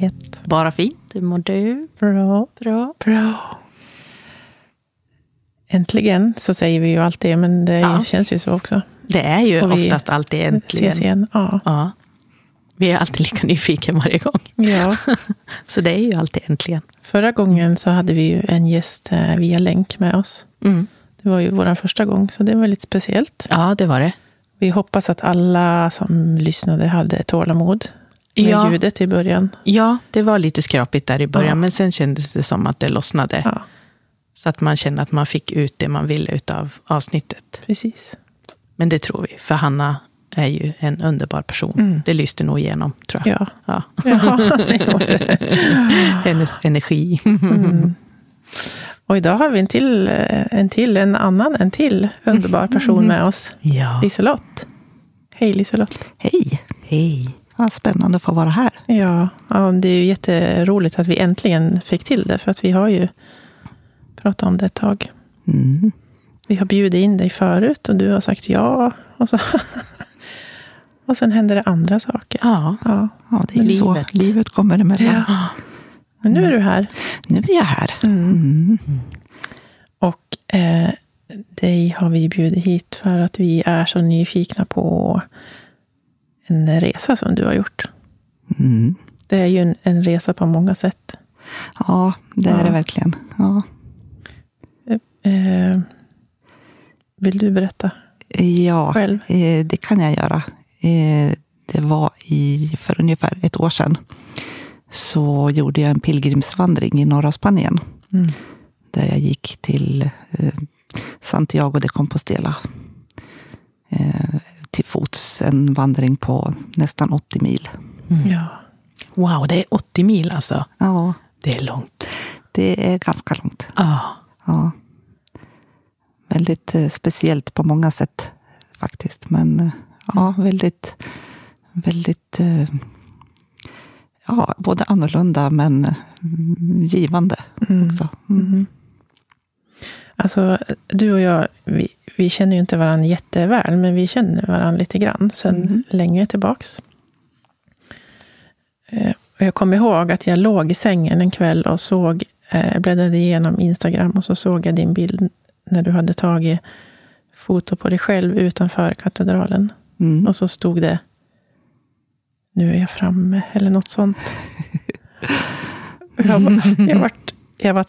Läget? Bara fint. Hur mår du? Bra. Bra. Bra. Äntligen, så säger vi ju alltid, men det Ja. känns ju så också. Det är ju Och oftast alltid äntligen. Ses igen. Ja. Ja. Vi är alltid lika nyfiken varje gång. ja. Så det är ju alltid äntligen. Förra gången så hade vi ju en gäst eh, via länk med oss. Mm. Det var ju vår första gång, så det var lite speciellt. Ja, det var det. Vi hoppas att alla som lyssnade hade tålamod med Ja. ljudet i början. Ja, det var lite skrapigt där i början, Ja. men sen kändes det som att det lossnade. Ja, Så att man kände att man fick ut det man ville av avsnittet. precis. Men det tror vi, för Hanna är ju en underbar person. Mm. Det lyste nog igenom, tror jag. Ja, Ja. Hennes energi. Mm. Och idag har vi en till, eh, en till, en annan, en till underbar person med oss. Ja. Liselott. Hej Liselott. Hej! Hej. Vad spännande att få vara här. Ja, ja, det är ju jätteroligt att vi äntligen fick till det, för att vi har ju pratat om det ett tag. Mm. Vi har bjudit in dig förut och du har sagt ja. Och, så och sen händer det andra saker. Ja. Ja, Ja, det är ju så. Livet. Livet kommer emellan. Ja. men nu är du här. Nu är jag här. Mm. Mm. Och eh, dig har vi bjudit hit för att vi är så nyfikna på en resa som du har gjort. Mm. Det är ju en, en resa på många sätt. Ja, det är Ja. det verkligen. Ja. Eh, vill du berätta Ja, själv? eh, det kan jag göra. Eh, det var i, för ungefär ett år sedan. Så gjorde jag en pilgrimsvandring i norra Spanien. Mm. Där jag gick till eh, Santiago de Compostela. Till fots, en vandring på nästan 80 mil. Ja. Wow, det är 80 mil alltså. Ja, Det är långt. det är ganska långt. Ja. Ja. Väldigt eh, speciellt på många sätt faktiskt. Men eh, ja, väldigt, väldigt eh, ja, både annorlunda men mm, givande Mm. också. Mm. Mhm. Alltså, du och jag, vi, vi känner ju inte varandra jätteväl, men vi känner varandra lite grann sedan Mhm. länge tillbaks. Eh, och jag kommer ihåg att jag låg i sängen en kväll och såg, eh, bläddrade igenom Instagram och så såg jag din bild när du hade tagit foto på dig själv utanför katedralen. Mm. Och så stod det Nu är jag framme, eller något sånt. Jag var, jag var, jag var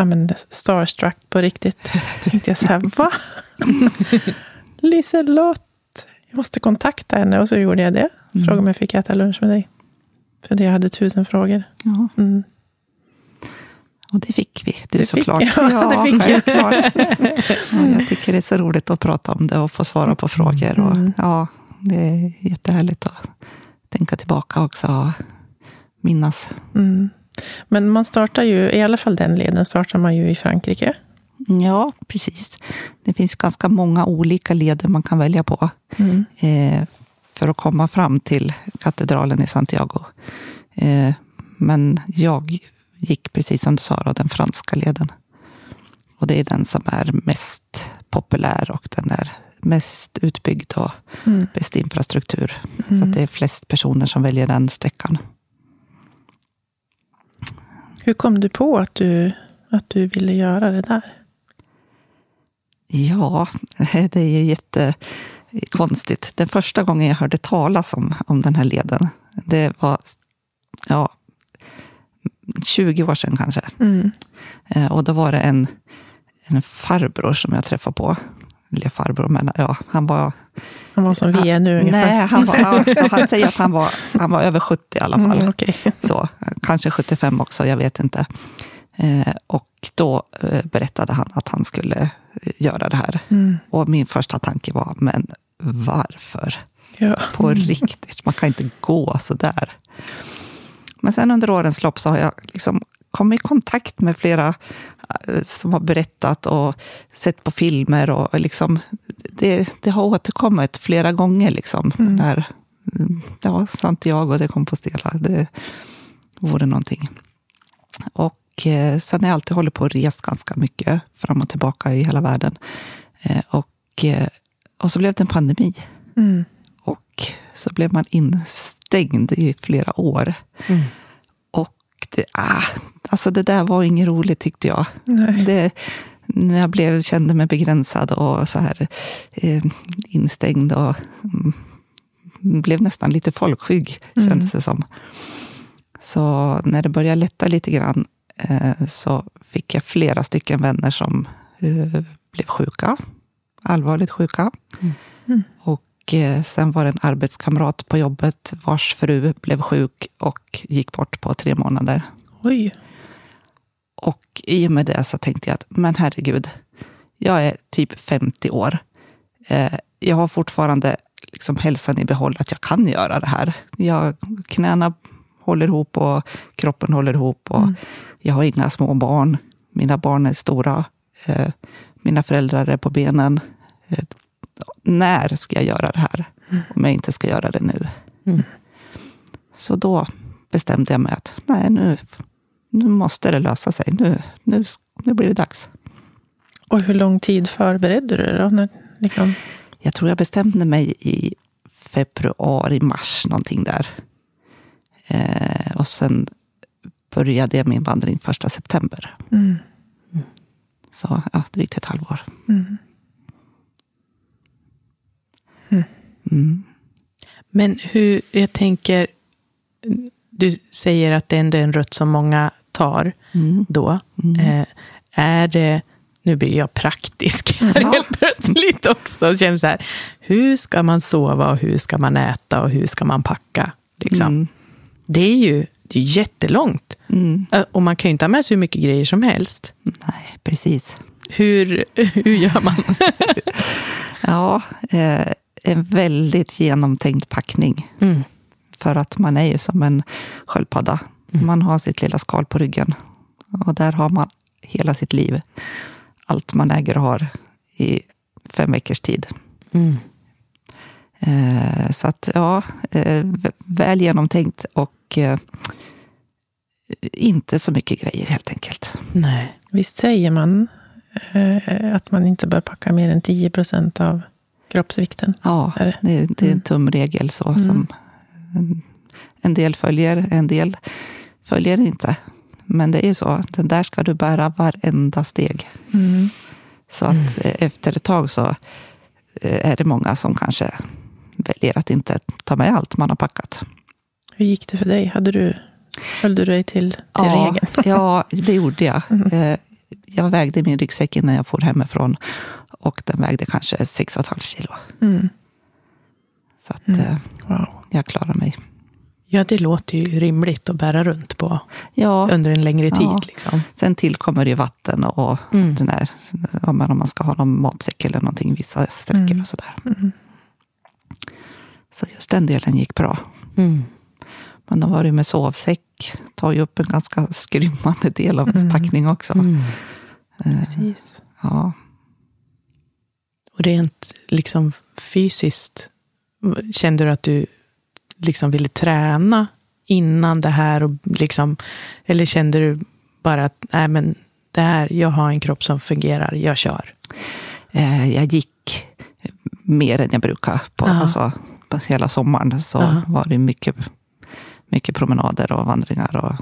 ja, men, starstruck på riktigt. Tänkte jag så här, va? Liselott, jag måste kontakta henne. Och så gjorde jag det. Frågade om jag fick äta lunch med dig. För jag hade tusen frågor. Ja, Mm. och det fick vi, du Det såklart. fick jag. Ja, det fick jag. ja, jag tycker det är så roligt att prata om det och få svara på frågor. Och, Mm. ja, det är jättehärligt att tänka tillbaka också och minnas. Mm. Men man startar ju, i alla fall den leden, startar man ju i Frankrike. Ja, precis. Det finns ganska många olika leder man kan välja på Mm. eh, för att komma fram till katedralen i Santiago. Eh, men jag gick, precis som du sa, då, den franska leden. Och det är den som är mest populär och den är mest utbyggd och Mm. bäst infrastruktur. Så Mm. att det är flest personer som väljer den sträckan. Hur kom du på att du, att du ville göra det där? Ja, det är ju jättekonstigt. Den första gången jag hörde talas om, om den här leden, det var ja, 20 år sedan kanske. Mm. Eh, Och då var det en, en farbror som jag träffade på. Eller farbror, men ja, han var... Han var som vi är nu ungefär. Nej, han, var, ja, så han säger att han var, han var över 70 i alla fall. Mm, okej. Så, kanske 75 också, jag vet inte. Eh, och då eh, berättade han att han skulle eh, göra det här. Mm. Och min första tanke var, men varför? Ja. På riktigt, man kan inte gå så där. Men sen under årens lopp så har jag liksom kommit i kontakt med flera eh, som har berättat och sett på filmer. Och liksom, det, det har återkommit flera gånger. Liksom, mm. Den här, ja, Santiago de Compostela, det vore någonting. Och eh, sen har jag alltid hållit på och rest ganska mycket fram och tillbaka i hela världen. Eh, och, eh, och så blev det en pandemi. Mm. Och så blev man instängd i flera år. Mm. Och det, ah, alltså det där var inget roligt tyckte jag. Det, när jag blev, kände mig begränsad och så här eh, instängd och mm, blev nästan lite folkskygg, mm. kändes det som. Så när det började lätta lite grann eh, så fick jag flera stycken vänner som eh, blev sjuka, allvarligt sjuka. Mm. Mm. Och eh, sen var det en arbetskamrat på jobbet vars fru blev sjuk och gick bort på tre månader. Oj. Och i och med det så tänkte jag att, men herregud, jag är typ 50 år. Jag har fortfarande liksom hälsan i behåll att jag kan göra det här. Jag, knäna håller ihop och kroppen håller ihop. Och mm. Jag har inga små barn. Mina barn är stora. Eh, mina föräldrar är på benen. Eh, när ska jag göra det här? Mm. Om jag inte ska göra det nu. Mm. Så då bestämde jag mig att nej, nu, nu måste det lösa sig. Nu, nu, nu blir det dags. Och hur lång tid förberedde du dig då? När, liksom... Jag tror jag bestämde mig i februari, mars någonting där. Eh, och sen började jag min vandring första september. Mm. Så ja, drygt ett halvår. Mm. mm. Mm. Men hur, jag tänker, du säger att det ändå är en rutt som många tar mm. då. Mm. Eh, är det, nu blir jag praktisk här ja. helt plötsligt också. Känner så här, hur ska man sova och hur ska man äta och hur ska man packa? Liksom. Mm det är ju det är jättelångt. Mm. Och man kan ju inte ha med sig hur mycket grejer som helst. Nej, precis. Hur, hur gör man? ja, eh, en väldigt genomtänkt packning. Mm. För att man är ju som en sköldpadda. Mm. Man har sitt lilla skal på ryggen. Och där har man hela sitt liv. Allt man äger och har i fem veckors tid. Mm. Eh, så att ja, eh, väl genomtänkt och eh, inte så mycket grejer helt enkelt. Nej. Visst säger man eh, att man inte bör packa mer än 10 procent av kroppsvikten? Ja, det? Det, det, är en mm. tumregel så mm. som en del följer, en del följer inte. Men det är ju så, den där ska du bära varenda steg. Mm. Så att mm. efter ett tag så eh, är det många som kanske väljer att inte ta med allt man har packat. Hur gick det för dig? Hade du, höll du dig till, till ja, regeln? ja, det gjorde jag. Mm. Jag vägde min ryggsäck innan jag for hemifrån och den vägde kanske 6,5 kilo. Mm. Så att mm. Eh, wow. jag klarar mig. Ja, det låter ju rimligt att bära runt på ja, under en längre tid. Ja. Liksom. Sen tillkommer ju vatten och mm. den där, om man ska ha någon matsäck eller någonting vissa sträckor mm. och sådär. Mm. Så just den delen gick bra. Mm. Men då var det med sovsäck. tar ju upp en ganska skrymmande del av ens mm. packning också. Mm. Eh, Precis. Ja. Och rent liksom fysiskt, kände du att du liksom ville träna innan det här? Och liksom, eller kände du bara att nej, men det här, jag har en kropp som fungerar, jag kör? Eh, jag gick mer än jag brukar. På, ja. alltså, på hela sommaren så ja. var det mycket mycket promenader och vandringar och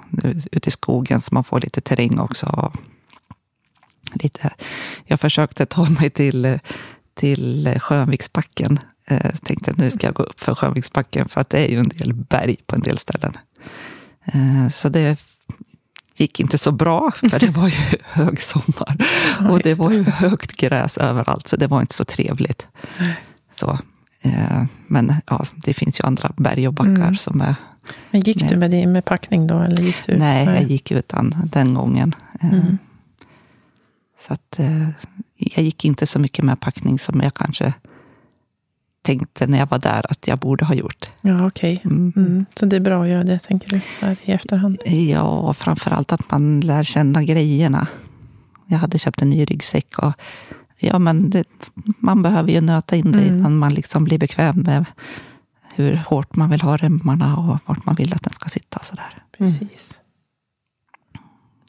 ute i skogen så man får lite terräng också. Lite. Jag försökte ta mig till, till Skönviksbacken. Jag eh, tänkte nu ska jag gå upp för Skönviksbacken för att det är ju en del berg på en del ställen. Eh, så det gick inte så bra, för det var ju högsommar. och det var ju högt gräs överallt, så det var inte så trevligt. Så, eh, men ja, det finns ju andra berg och backar mm. som är men gick du med, med packning då? Eller gick du? Nej, Nej, jag gick utan den gången. Mm. Så att, jag gick inte så mycket med packning som jag kanske tänkte när jag var där att jag borde ha gjort. Ja, okej. Mm. Mm. Så det är bra att göra det, tänker du, så här i efterhand? Ja, och framförallt att man lär känna grejerna. Jag hade köpt en ny ryggsäck och ja, men det, man behöver ju nöta in det Mm. innan man liksom blir bekväm med hur hårt man vill ha remmarna och vart man vill att den ska sitta och sådär. Precis.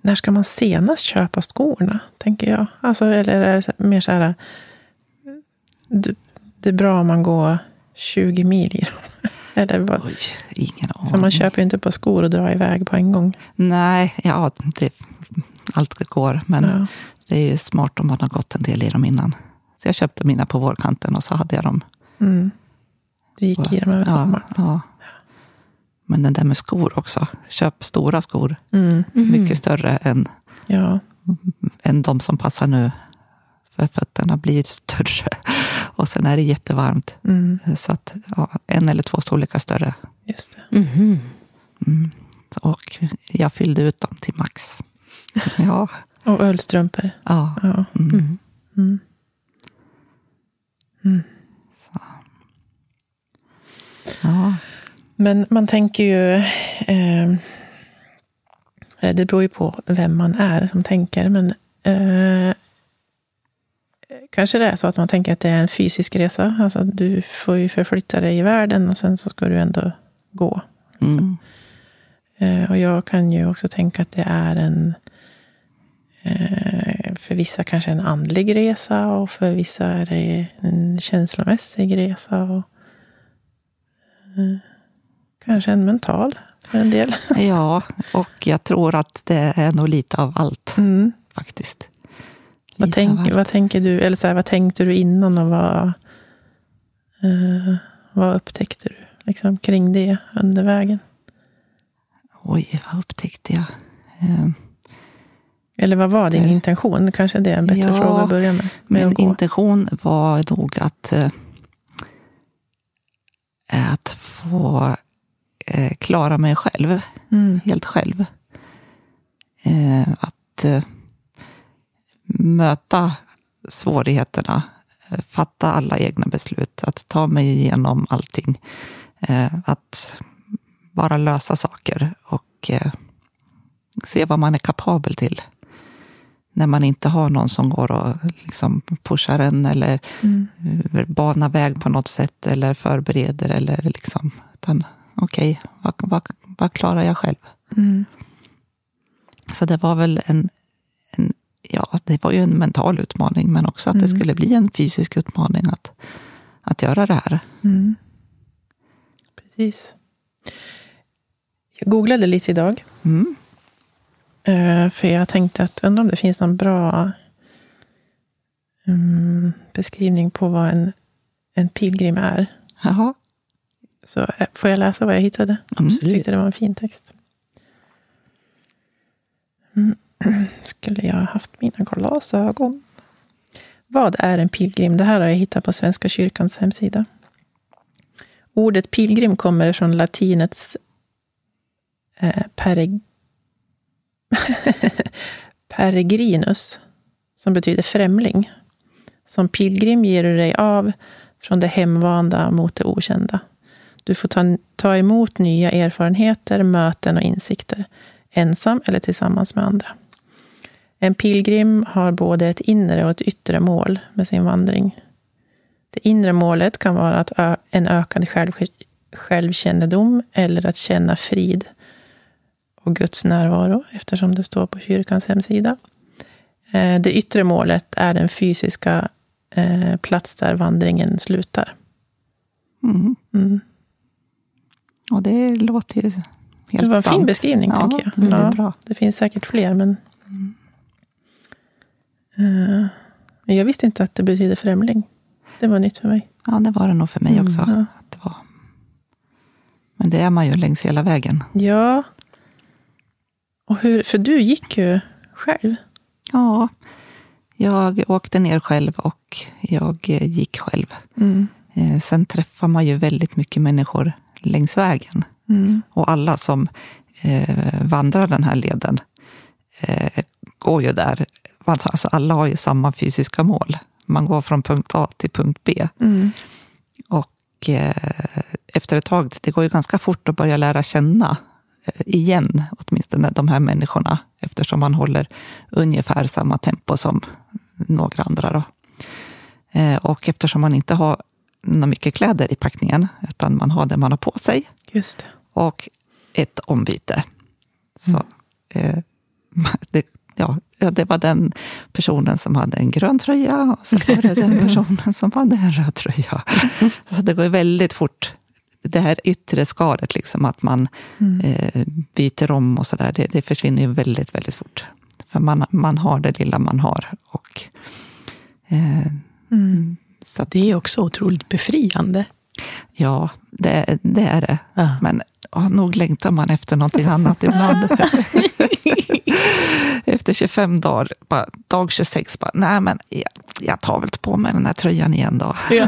När ska man senast köpa skorna, tänker jag? Alltså, eller är det så- mer så här... du- Det är bra om man går 20 mil i dem. Eller vad? Oj, ingen För aning. man köper ju inte på skor och drar iväg på en gång. Nej, ja, det, allt går, men Ja. det är ju smart om man har gått en del i dem innan. Så jag köpte mina på vårkanten och så hade jag dem. Mm. Du gick i dem över ja, sommaren. ja. Men den där med skor också. Köp stora skor. Mm. Mycket större än, Ja. än de som passar nu. För fötterna blir större. Och sen är det jättevarmt. Mm. Så att ja, en eller två storlekar större. Just det. Mhm. Mm. Och jag fyllde ut dem till max. Ja. Och ölstrumpor. ja. Ja. Mm. Mm. Mm. ja. Men man tänker ju... Eh, eh, det beror ju på vem man är som tänker. Men eh, kanske det är så att man tänker att det är en fysisk resa. Alltså du får ju förflytta dig i världen och sen så ska du ändå gå. Mm. Eh, och jag kan ju också tänka att det är en... Eh, för vissa kanske en andlig resa och för vissa är det en känslomässig resa. Och, eh, kanske en mental för en del. ja, och jag tror att det är nog lite av allt Mm. faktiskt. Vad, tänk, vad tänker du, eller så här, vad tänkte du innan och vad, eh, vad upptäckte du liksom, kring det under vägen? Oj, vad upptäckte jag? Eh, Eller vad var din Det- intention? Kanske det är en bättre Ja, fråga att börja med. med Min intention var nog att, eh, att få eh, klara mig själv, Mm. helt själv. Eh, att eh, möta svårigheterna, eh, fatta alla egna beslut, att ta mig igenom allting. Eh, att bara lösa saker och eh, se vad man är kapabel till. När man inte har någon som går och liksom pushar en eller Mm. banar väg på något sätt eller förbereder. Eller liksom, utan okej, vad, vad, vad klarar jag själv? Mm. Så det var väl en, en, ja, det var ju en mental utmaning, men också att det Mm. skulle bli en fysisk utmaning att, att göra det här. Mm. Precis. Jag googlade lite idag. Mm. eh, För jag tänkte att undrar om det finns någon bra mm, beskrivning på vad en, en pilgrim är. Jaha. Så eh, får jag läsa vad jag hittade? Jag Absolut. tyckte det var en fin text. Mm. Skulle jag ha haft mina glasögon? Vad är en pilgrim? Det här har jag hittat på Svenska kyrkans hemsida. Ordet pilgrim kommer från latinets eh, pereg... peregrinus, som betyder främling. Som pilgrim ger du dig av från det hemvanda mot det okända. Du får ta, ta emot nya erfarenheter, möten och insikter, ensam eller tillsammans med andra. En pilgrim har både ett inre och ett yttre mål med sin vandring. Det inre målet kan vara att en ökad själv, självkännedom eller att känna frid och Guds närvaro, eftersom det står på kyrkans hemsida. Eh, Det yttre målet är den fysiska eh, plats där vandringen slutar. Mm. Mm. Och det låter ju helt Det var en fin sant. beskrivning, Ja, tänker jag. Ja, bra. det finns säkert fler, men... Eh, men jag visste inte att det betyder främling. Det var nytt för mig. Ja, det var det nog för mig Mm, också. ja. Att det var. Men det är man ju längs hela vägen. Ja. Och hur, för du gick ju själv. Ja, jag åkte ner själv och jag gick själv. Mm. Eh, Sen träffar man ju väldigt mycket människor längs vägen. Mm. Och alla som eh, vandrar den här leden eh, går ju där. Alltså alla har ju samma fysiska mål. Man går från punkt A till punkt B. Mm. Och eh, efter ett tag, det går ju ganska fort att börja lära känna eh, igen, åtminstone de här människorna, eftersom man håller ungefär samma tempo som några andra. Då. Eh, och eftersom man inte har mycket kläder i packningen, utan man har det man har på sig. Just. Och ett ombyte. Så, eh, det, ja, det var den personen som hade en grön tröja och så var det den personen som hade en röd tröja. Så det går väldigt fort. Det här yttre skalet, liksom, att man mm. eh, byter om och sådär, det, det försvinner ju väldigt, väldigt fort. För man, man har det lilla man har. Och, eh, mm. så att, det är också otroligt befriande. Ja, det, det är det. Ja. Men oh, nog längtar man efter någonting annat ibland. efter 25 dagar, bara, dag 26, bara, nej men jag, jag tar väl på mig den här tröjan igen då. Ja.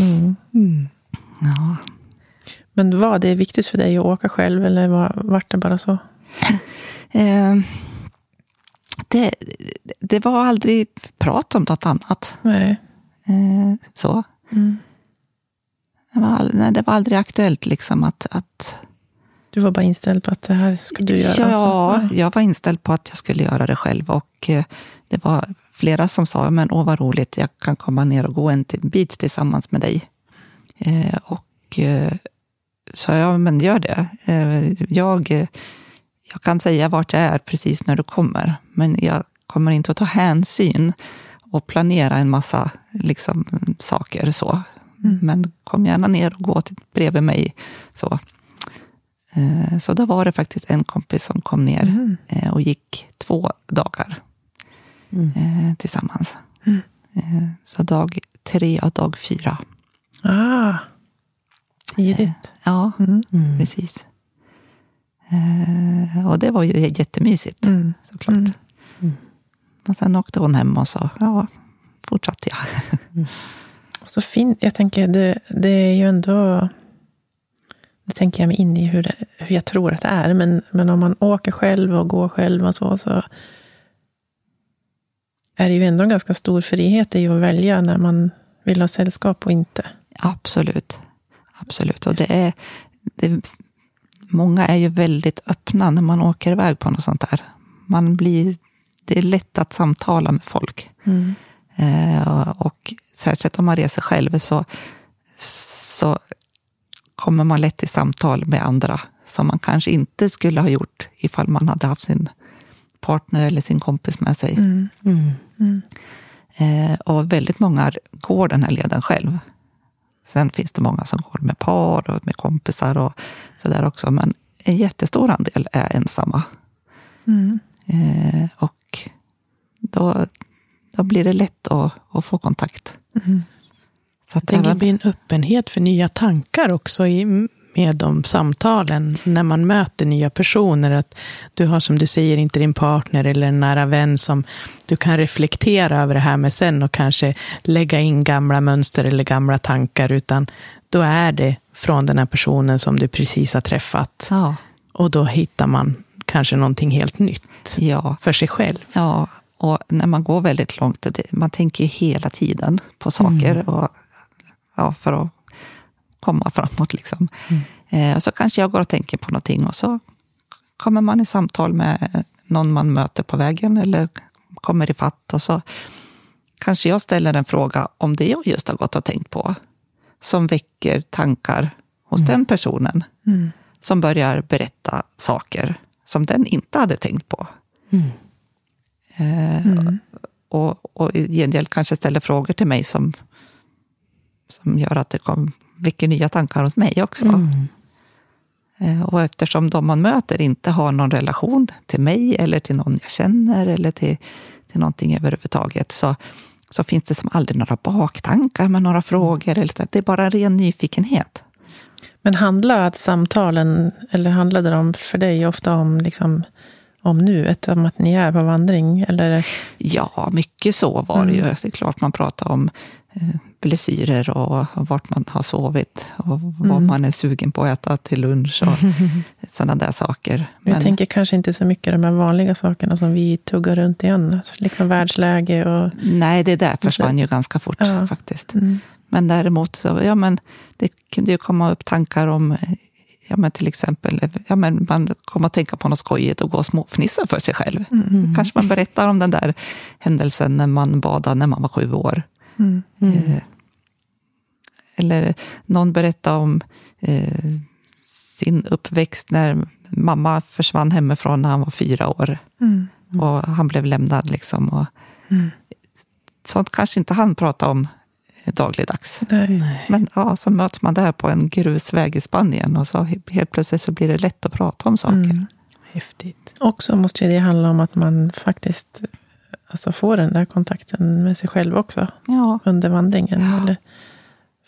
mm. Mm. Ja. Men var det viktigt för dig att åka själv eller var, var det bara så? Eh, det, det var aldrig prat om något annat. Nej. Eh, så. Mm. Det, var, nej, det var aldrig aktuellt liksom att, att... Du var bara inställd på att det här ska du göra? Ja, alltså. jag var inställd på att jag skulle göra det själv. Och eh, det var flera som sa, men åh vad roligt, jag kan komma ner och gå en bit tillsammans med dig. Eh, och eh, sa jag, men gör det. Eh, jag, jag kan säga vart jag är precis när du kommer, men jag kommer inte att ta hänsyn och planera en massa liksom, saker. så. Mm. Men kom gärna ner och gå till, bredvid mig. Så. Eh, så då var det faktiskt en kompis som kom ner mm. och gick två dagar mm. eh, tillsammans. Mm. Så dag tre och dag fyra. Ah, tidigt. Ja, mm. Mm. precis. Och det var ju jättemysigt, mm. såklart. Och sen åkte hon hem och så ja, fortsatte jag. Så fin, jag tänker, det, det är ju ändå... Nu tänker jag mig in i hur, det, hur jag tror att det är. Men, men om man åker själv och går själv och så, så är det ju ändå en ganska stor frihet i att välja när man vill ha sällskap och inte. Absolut. Absolut. Och det är, det, många är ju väldigt öppna när man åker iväg på något sånt där. Man blir det är lätt att samtala med folk. Mm. Eh, och särskilt om man reser själv så, så kommer man lätt i samtal med andra som man kanske inte skulle ha gjort ifall man hade haft sin partner eller sin kompis med sig. Mm. Mm. mm. Eh, och väldigt många går den här leden själv. Sen finns det många som går med par och med kompisar och sådär också. Men en jättestor andel är ensamma. Mm. Eh, och då, då blir det lätt att, att få kontakt. Mm. Så att det blir en öppenhet för nya tankar också i, med de samtalen, när man möter nya personer. Att du har, som du säger, inte din partner eller en nära vän som du kan reflektera över det här med sen och kanske lägga in gamla mönster eller gamla tankar, utan då är det från den här personen som du precis har träffat. Ja. Och då hittar man kanske någonting helt nytt ja. för sig själv. Ja, och när man går väldigt långt, man tänker hela tiden på saker mm. och, ja, för att komma framåt. Liksom. Mm. Eh, så kanske jag går och tänker på någonting och så kommer man i samtal med någon man möter på vägen eller kommer i fatt och så kanske jag ställer en fråga om det jag just har gått och tänkt på, som väcker tankar hos mm. den personen, mm. som börjar berätta saker som den inte hade tänkt på. Mm. Mm. Och, och i gengäld kanske ställer frågor till mig som, som gör att det kom, väcker nya tankar hos mig också. Mm. Eh, och eftersom de man möter inte har någon relation till mig eller till någon jag känner eller till, till någonting överhuvudtaget så, så finns det som aldrig några baktankar med några frågor. Eller, det är bara ren nyfikenhet. Men handlar samtalen, eller handlade de för dig ofta om liksom om nuet, om att ni är på vandring? Eller? Ja, mycket så var det ju. Mm. Det är klart man pratar om blessyrer och, och vart man har sovit och vad mm. man är sugen på att äta till lunch och sådana där saker. Men, jag tänker kanske inte så mycket de här vanliga sakerna som vi tuggar runt i annars, liksom världsläge och... Nej, det där försvann ju ganska fort ja. faktiskt. Mm. Men däremot så, ja men det kunde ju komma upp tankar om ja, men till exempel, ja, men man kommer att tänka på något skojigt och gå och småfnissa för sig själv. Mm. Kanske man berättar om den där händelsen när man badade när man var sju år. Mm. Eh, eller någon berättar om eh, sin uppväxt när mamma försvann hemifrån när han var fyra år. Mm. Och han blev lämnad. Liksom, och, mm. Sånt kanske inte han pratar om dagligdags. Nej. Men ja, så möts man där på en grusväg i Spanien och så helt plötsligt så blir det lätt att prata om saker. Mm. Häftigt. Och så måste det handla om att man faktiskt alltså, får den där kontakten med sig själv också ja. under vandringen. Ja. Eller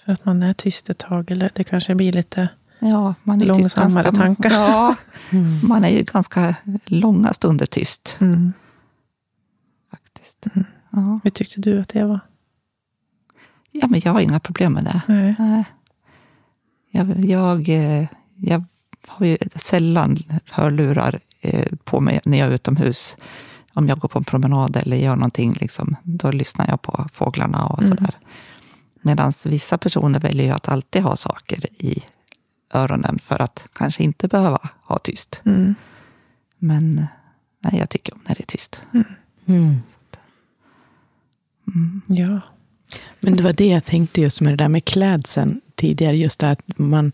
för att man är tyst ett tag, eller det kanske blir lite ja, man är långsammare ganska, tankar. Ja, mm. man är ju ganska långa stunder tyst. Mm. Faktiskt. Mm. Ja. Hur tyckte du att det var? Ja, men jag har inga problem med det. Nej. Jag, jag, eh, jag har ju sällan hörlurar eh, på mig när jag är utomhus. Om jag går på en promenad eller gör någonting, liksom, då lyssnar jag på fåglarna och mm. sådär. Medan vissa personer väljer ju att alltid ha saker i öronen för att kanske inte behöva ha tyst. Mm. Men nej, jag tycker om när det är tyst. Mm. Mm. mm. Ja. Men det var det jag tänkte just med det där med klädseln tidigare. Just det att man,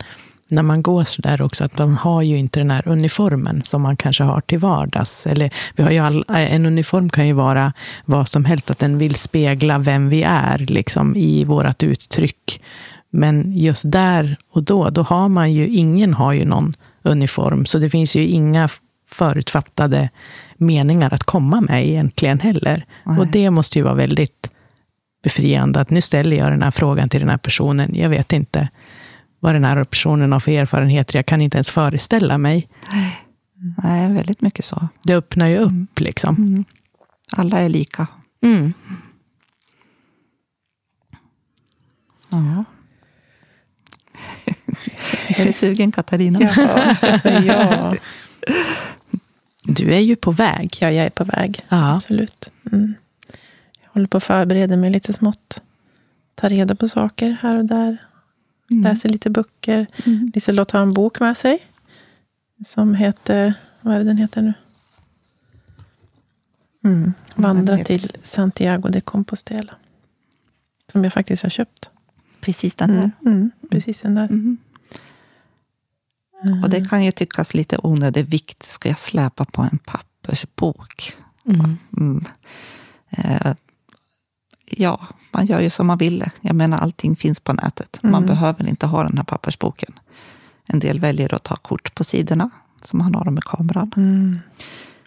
när man går så där också, att man har ju inte den här uniformen som man kanske har till vardags. Eller, vi har ju all, en uniform kan ju vara vad som helst, att den vill spegla vem vi är liksom, i vårt uttryck. Men just där och då, då har man ju, ingen har ju någon uniform, så det finns ju inga förutfattade meningar att komma med egentligen heller. Nej. Och det måste ju vara väldigt befriande att nu ställer jag den här frågan till den här personen. Jag vet inte vad den här personen har för erfarenheter. Jag kan inte ens föreställa mig. Nej, väldigt mycket så. Det öppnar ju upp mm. liksom. Mm. Alla är lika. Mm. Ja. är du sugen, Katarina? Ja, alltså, ja. Du är ju på väg. Ja, jag är på väg. Ja. Absolut. Mm håller på att förbereda mig lite smått. Ta reda på saker här och där. Mm. Läser lite böcker. Mm. Liselott har en bok med sig. Som heter, vad är det den heter nu? Mm. Vandra till Santiago de Compostela. Som jag faktiskt har köpt. Precis den där? Mm. mm. Precis den där. Mm. Och det kan ju tyckas lite onödig vikt. Ska jag släpa på en pappersbok? Mm. Ja, man gör ju som man vill. Jag menar, allting finns på nätet. Man mm. behöver inte ha den här pappersboken. En del väljer att ta kort på sidorna, så man har dem med kameran. Mm.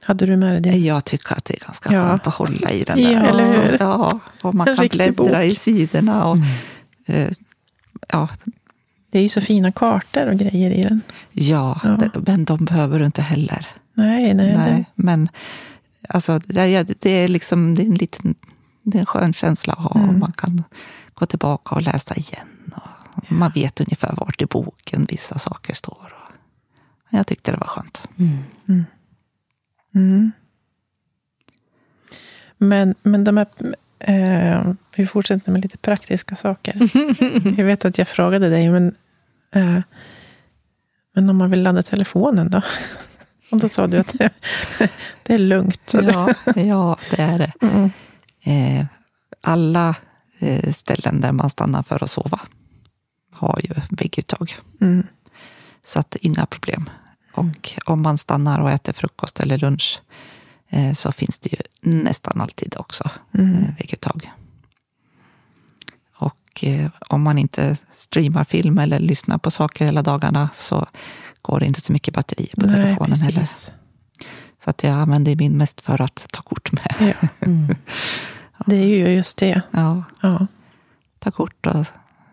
Hade du med dig det? Jag tycker att det är ganska ja. skönt att hålla i den där. Ja, eller hur? Ja, och man en kan bläddra bok. i sidorna. Och, mm. eh, ja. Det är ju så fina kartor och grejer i den. Ja, ja. men de behöver du inte heller. Nej, nej. nej det... Men alltså, det, det är liksom det är en liten det är en skön känsla att ha. Mm. Man kan gå tillbaka och läsa igen. Och. Man vet ungefär vart i boken vissa saker står. Jag tyckte det var skönt. Mm. Mm. mm. Men, men de här, eh, vi fortsätter med lite praktiska saker. jag vet att jag frågade dig, men, eh, men om man vill ladda telefonen då? Och då sa du att det, det är lugnt. Ja, ja, det är det. Mm eh, alla eh, ställen där man stannar för att sova har ju vägguttag. Mm. Så att inga problem. Och om man stannar och äter frukost eller lunch eh, så finns det ju nästan alltid också mm. eh, vägguttag. Och eh, om man inte streamar film eller lyssnar på saker hela dagarna så går det inte så mycket batteri på Nej, telefonen precis. heller. Så att jag använder min mest för att ta kort med. Ja. Mm. Det är ju just det. Ja. ja. Ta kort och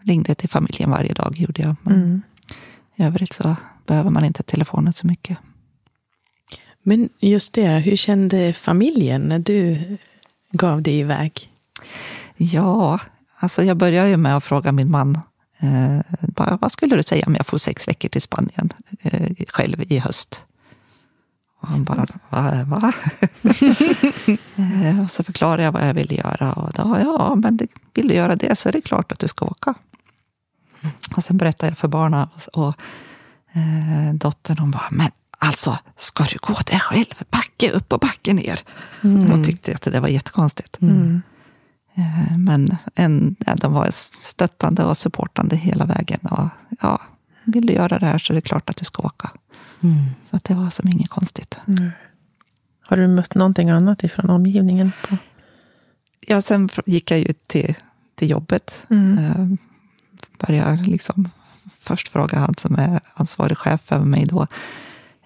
ringde till familjen varje dag, gjorde jag. Men mm. I övrigt så behöver man inte telefonen så mycket. Men just det, hur kände familjen när du gav dig iväg? Ja, Alltså jag började ju med att fråga min man, eh, vad skulle du säga om jag får sex veckor till Spanien eh, själv i höst? Och han bara, va? va? eh, och så förklarade jag vad jag ville göra. Och då, ja, men det, vill du göra det så är det klart att du ska åka. Och sen berättade jag för barnen och, eh, dottern, hon bara, men alltså, ska du gå där själv? Backe upp och backe ner. Mm. De tyckte att det var jättekonstigt. Mm. Eh, men en, ja, de var stöttande och supportande hela vägen. Och, ja, vill du göra det här så är det klart att du ska åka. Mm. Så att det var som inget konstigt. Mm. Har du mött någonting annat ifrån omgivningen? På? Ja, sen gick jag ju till, till jobbet. Mm. Eh, började liksom först fråga han som är ansvarig chef över mig då.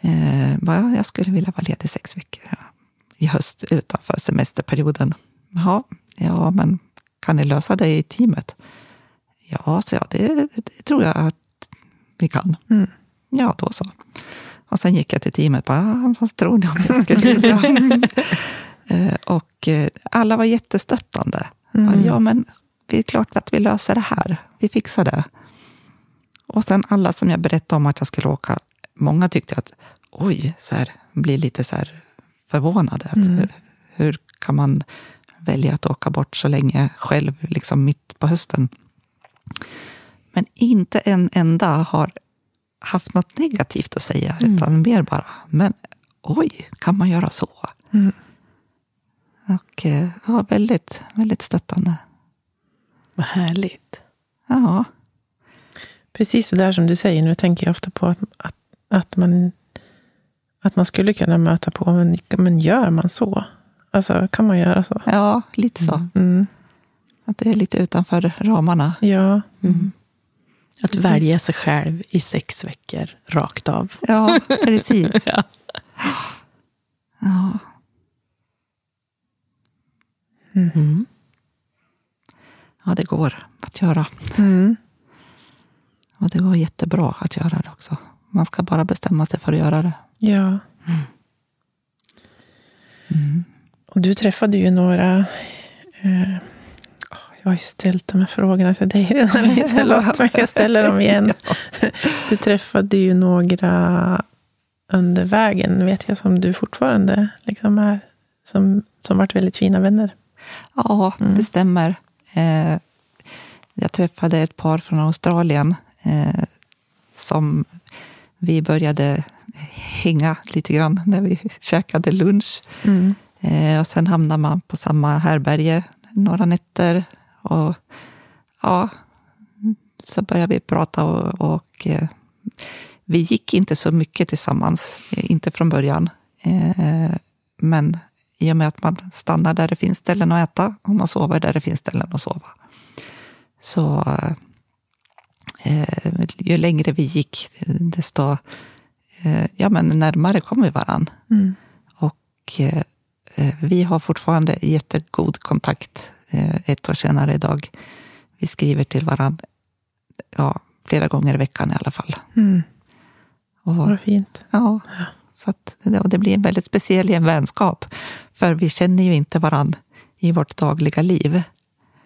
Eh, bara, jag skulle vilja vara ledig sex veckor i höst utanför semesterperioden. Jaha, ja, men kan ni lösa det i teamet? Ja, så jag, det, det tror jag att vi kan. Mm. Ja, då så. Och sen gick jag till teamet och bara, ah, vad tror ni om jag skulle? Eh, och eh, alla var jättestöttande. Mm. Ja, men det är klart att vi löser det här. Vi fixar det. Och sen alla som jag berättade om att jag skulle åka, många tyckte att oj, så här, blir lite så här förvånade. Mm. hur, hur, kan man välja att åka bort så länge själv, liksom mitt på hösten? Men inte en enda har haft något negativt att säga, mm. utan mer bara, men oj, kan man göra så? Mm. Och eh, ja, väldigt, väldigt stöttande. Vad härligt. Ja. Precis det där som du säger, nu tänker jag ofta på att, att, att, man, att man skulle kunna möta på, men, men gör man så? Alltså, kan man göra så? Ja, lite så. Mm. mm. Att det är lite utanför ramarna. Ja. Mm. Att välja sig själv i sex veckor, rakt av. Ja, precis. ja. ja. Mm. Ja, det går att göra. Mm. Och det går jättebra att göra det också. Man ska bara bestämma sig för att göra det. Ja. Mm. Och du träffade ju några... Eh, jag har ju ställt de här frågorna till dig redan, Liselott, men jag ställer dem igen. Du träffade ju några under vägen, vet jag, som du fortfarande liksom är, som, som varit väldigt fina vänner. Ja, mm. det stämmer. Eh, jag träffade ett par från Australien eh, som vi började hänga lite grann när vi käkade lunch. Mm. Eh, och sen hamnade man på samma härberge några nätter. Och ja, så började vi prata och, och eh, vi gick inte så mycket tillsammans, eh, inte från början. Eh, men i och med att man stannar där det finns ställen att äta och man sover där det finns ställen att sova. Så eh, ju längre vi gick, desto eh, ja, men närmare kom vi varann. Mm. Och eh, vi har fortfarande jättegod kontakt eh, ett år senare idag. Vi skriver till varandra ja, flera gånger i veckan i alla fall. Mm. Och, Vad fint. Ja. Så att, det blir en väldigt speciell vänskap. För vi känner ju inte varandra i vårt dagliga liv.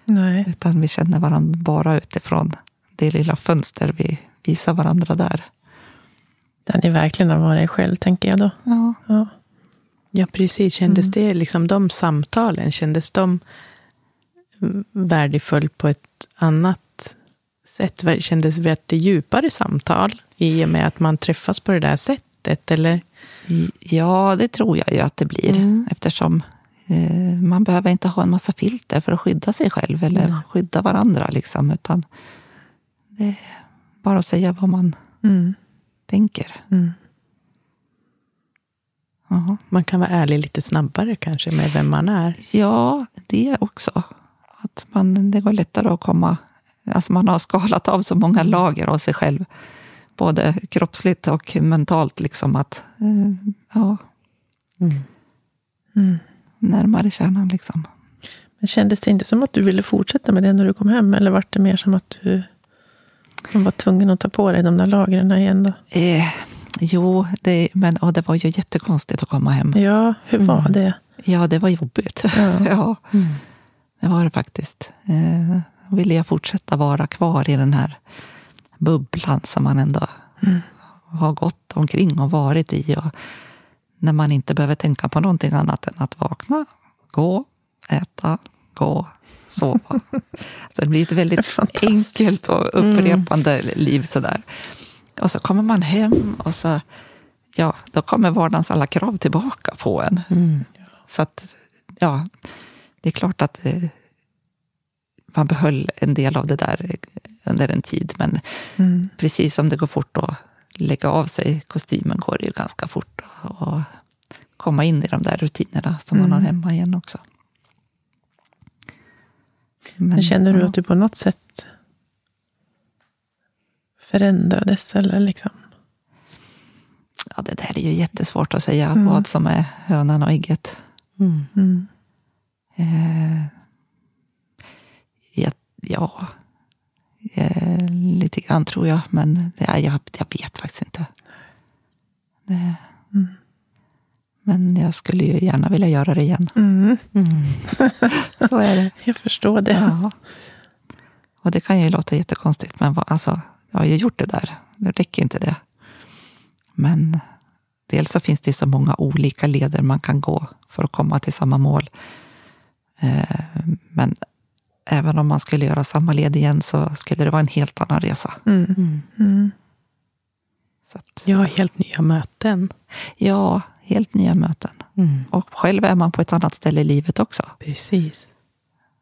Nej. Utan vi känner varandra bara utifrån det lilla fönster vi visar varandra där. Där ni verkligen har varit själv, tänker jag då. Ja, ja. ja precis. Kändes mm. det, liksom de samtalen, kändes de värdefull på ett annat sätt? Kändes det djupare samtal i och med att man träffas på det där sättet? Eller? Ja, det tror jag ju att det blir. Mm. Eftersom eh, man behöver inte ha en massa filter för att skydda sig själv eller mm. skydda varandra. Liksom, utan det är bara att säga vad man mm. tänker. Mm. Man kan vara ärlig lite snabbare kanske med vem man är. Ja, det också. Att man, det går lättare att komma... Alltså man har skalat av så många lager av sig själv både kroppsligt och mentalt. Liksom att, eh, ja, mm. Mm. Närmare kärnan. Liksom. Men kändes det inte som att du ville fortsätta med det när du kom hem? Eller var det mer som att du var tvungen att ta på dig de där lagren igen? Då? Eh, jo, det, men, och det var ju jättekonstigt att komma hem. Ja, hur var mm. det? Ja, det var jobbigt. Ja. ja. Mm. Det var det faktiskt. Eh, ville jag fortsätta vara kvar i den här bubblan som man ändå mm. har gått omkring och varit i. Och när man inte behöver tänka på någonting annat än att vakna, gå, äta, gå, sova. Så det blir ett väldigt enkelt och upprepande mm. liv sådär. Och så kommer man hem och så, ja, då kommer vardagens alla krav tillbaka på en. Mm. Så att, ja, det är klart att eh, man behöll en del av det där under en tid. Men mm. precis som det går fort att lägga av sig kostymen går det ju ganska fort att komma in i de där rutinerna som mm. man har mm. hemma igen också. Men, Men känner du ja. att du på något sätt förändrades? Eller liksom? Ja, det där är ju jättesvårt att säga mm. vad som är hönan och ägget. Mm. Eh, ja, ja eh, lite grann tror jag, men ja, jag, jag vet faktiskt inte. Det, mm. Men jag skulle ju gärna vilja göra det igen. Mm. Mm. Så är det. Jag förstår det. Ja. Och det kan ju låta jättekonstigt, men alltså, jag har ju gjort det där. Det räcker inte det. Men dels så finns det så många olika leder man kan gå för att komma till samma mål. Eh, men även om man skulle göra samma led igen så skulle det vara en helt annan resa. Mm. Mm. mm. Att, ja, helt nya möten. Ja, helt nya möten. Mm. Och själv är man på ett annat ställe i livet också. Precis.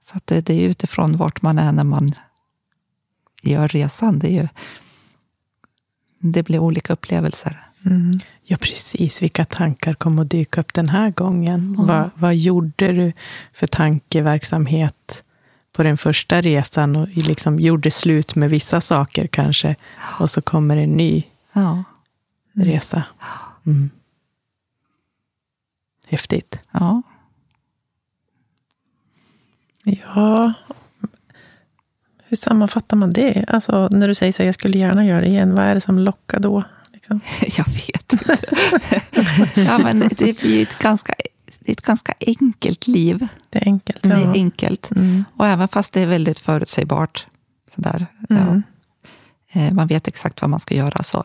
Så att det, det, är utifrån vart man är när man gör resan. Det, är ju, det blir olika upplevelser. Mm. Ja, precis. Vilka tankar kom att dyka upp den här gången? Mm. Vad, vad gjorde du för tankeverksamhet på den första resan och liksom gjorde slut med vissa saker kanske? Och så kommer en ny ja. resa. Mm. Häftigt. Ja. Ja, hur sammanfattar man det? Alltså, när du säger så här, jag skulle gärna göra det igen, vad är det som lockar då? Liksom? Jag vet inte. ja, men det blir ett ganska, ett ganska enkelt liv. Det är enkelt. Det är enkelt. Mm. Och även fast det är väldigt förutsägbart, sådär, mm. ja, eh, man vet exakt vad man ska göra, så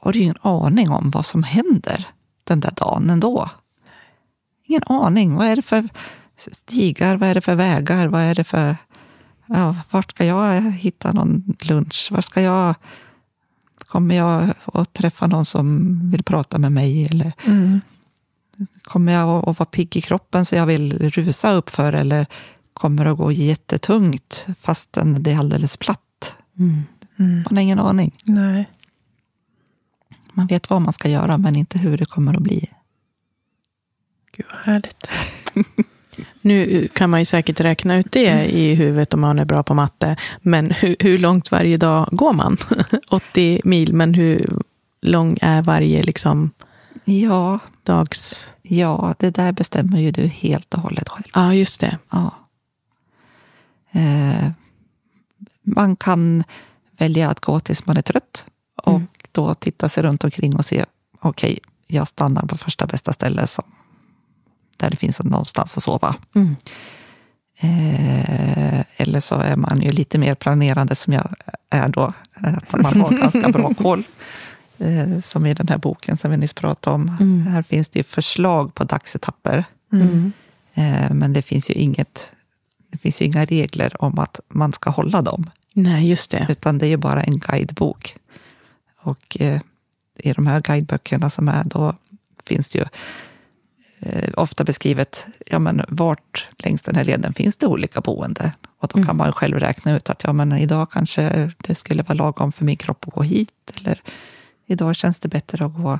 har du ingen aning om vad som händer den där dagen ändå. Ingen aning. Vad är det för stigar? Vad är det för vägar? Vad är det för... Ja, vart ska jag hitta någon lunch? Var ska jag... Kommer jag att träffa någon som vill prata med mig? Eller mm. Kommer jag att vara pigg i kroppen så jag vill rusa upp för Eller kommer det att gå jättetungt fastän det är alldeles platt? Mm. Mm. Man har ingen aning. Nej. Man vet vad man ska göra, men inte hur det kommer att bli. Gud vad härligt. Nu kan man ju säkert räkna ut det i huvudet om man är bra på matte. Men hur, hur långt varje dag går man? 80 mil, men hur lång är varje liksom, ja, dags... Ja, det där bestämmer ju du helt och hållet själv. Ja, just det. Ja. Eh, man kan välja att gå tills man är trött och mm. då titta sig runt omkring och se, okej, okay, jag stannar på första bästa ställe som där det finns någonstans att sova. Mm. Eh, eller så är man ju lite mer planerande som jag är då, att man har ganska bra koll. Eh, som i den här boken som vi nyss pratade om. Mm. Här finns det ju förslag på dagsetapper. Mm. Eh, men det finns ju inget, det finns ju inga regler om att man ska hålla dem. Nej, just det. Utan det är ju bara en guidebok. Och eh, i de här guideböckerna som är, då finns det ju eh, ofta beskrivet, ja men vart längs den här leden finns det olika boende? Och då mm. kan man själv räkna ut att ja men idag kanske det skulle vara lagom för min kropp att gå hit. Eller idag känns det bättre att gå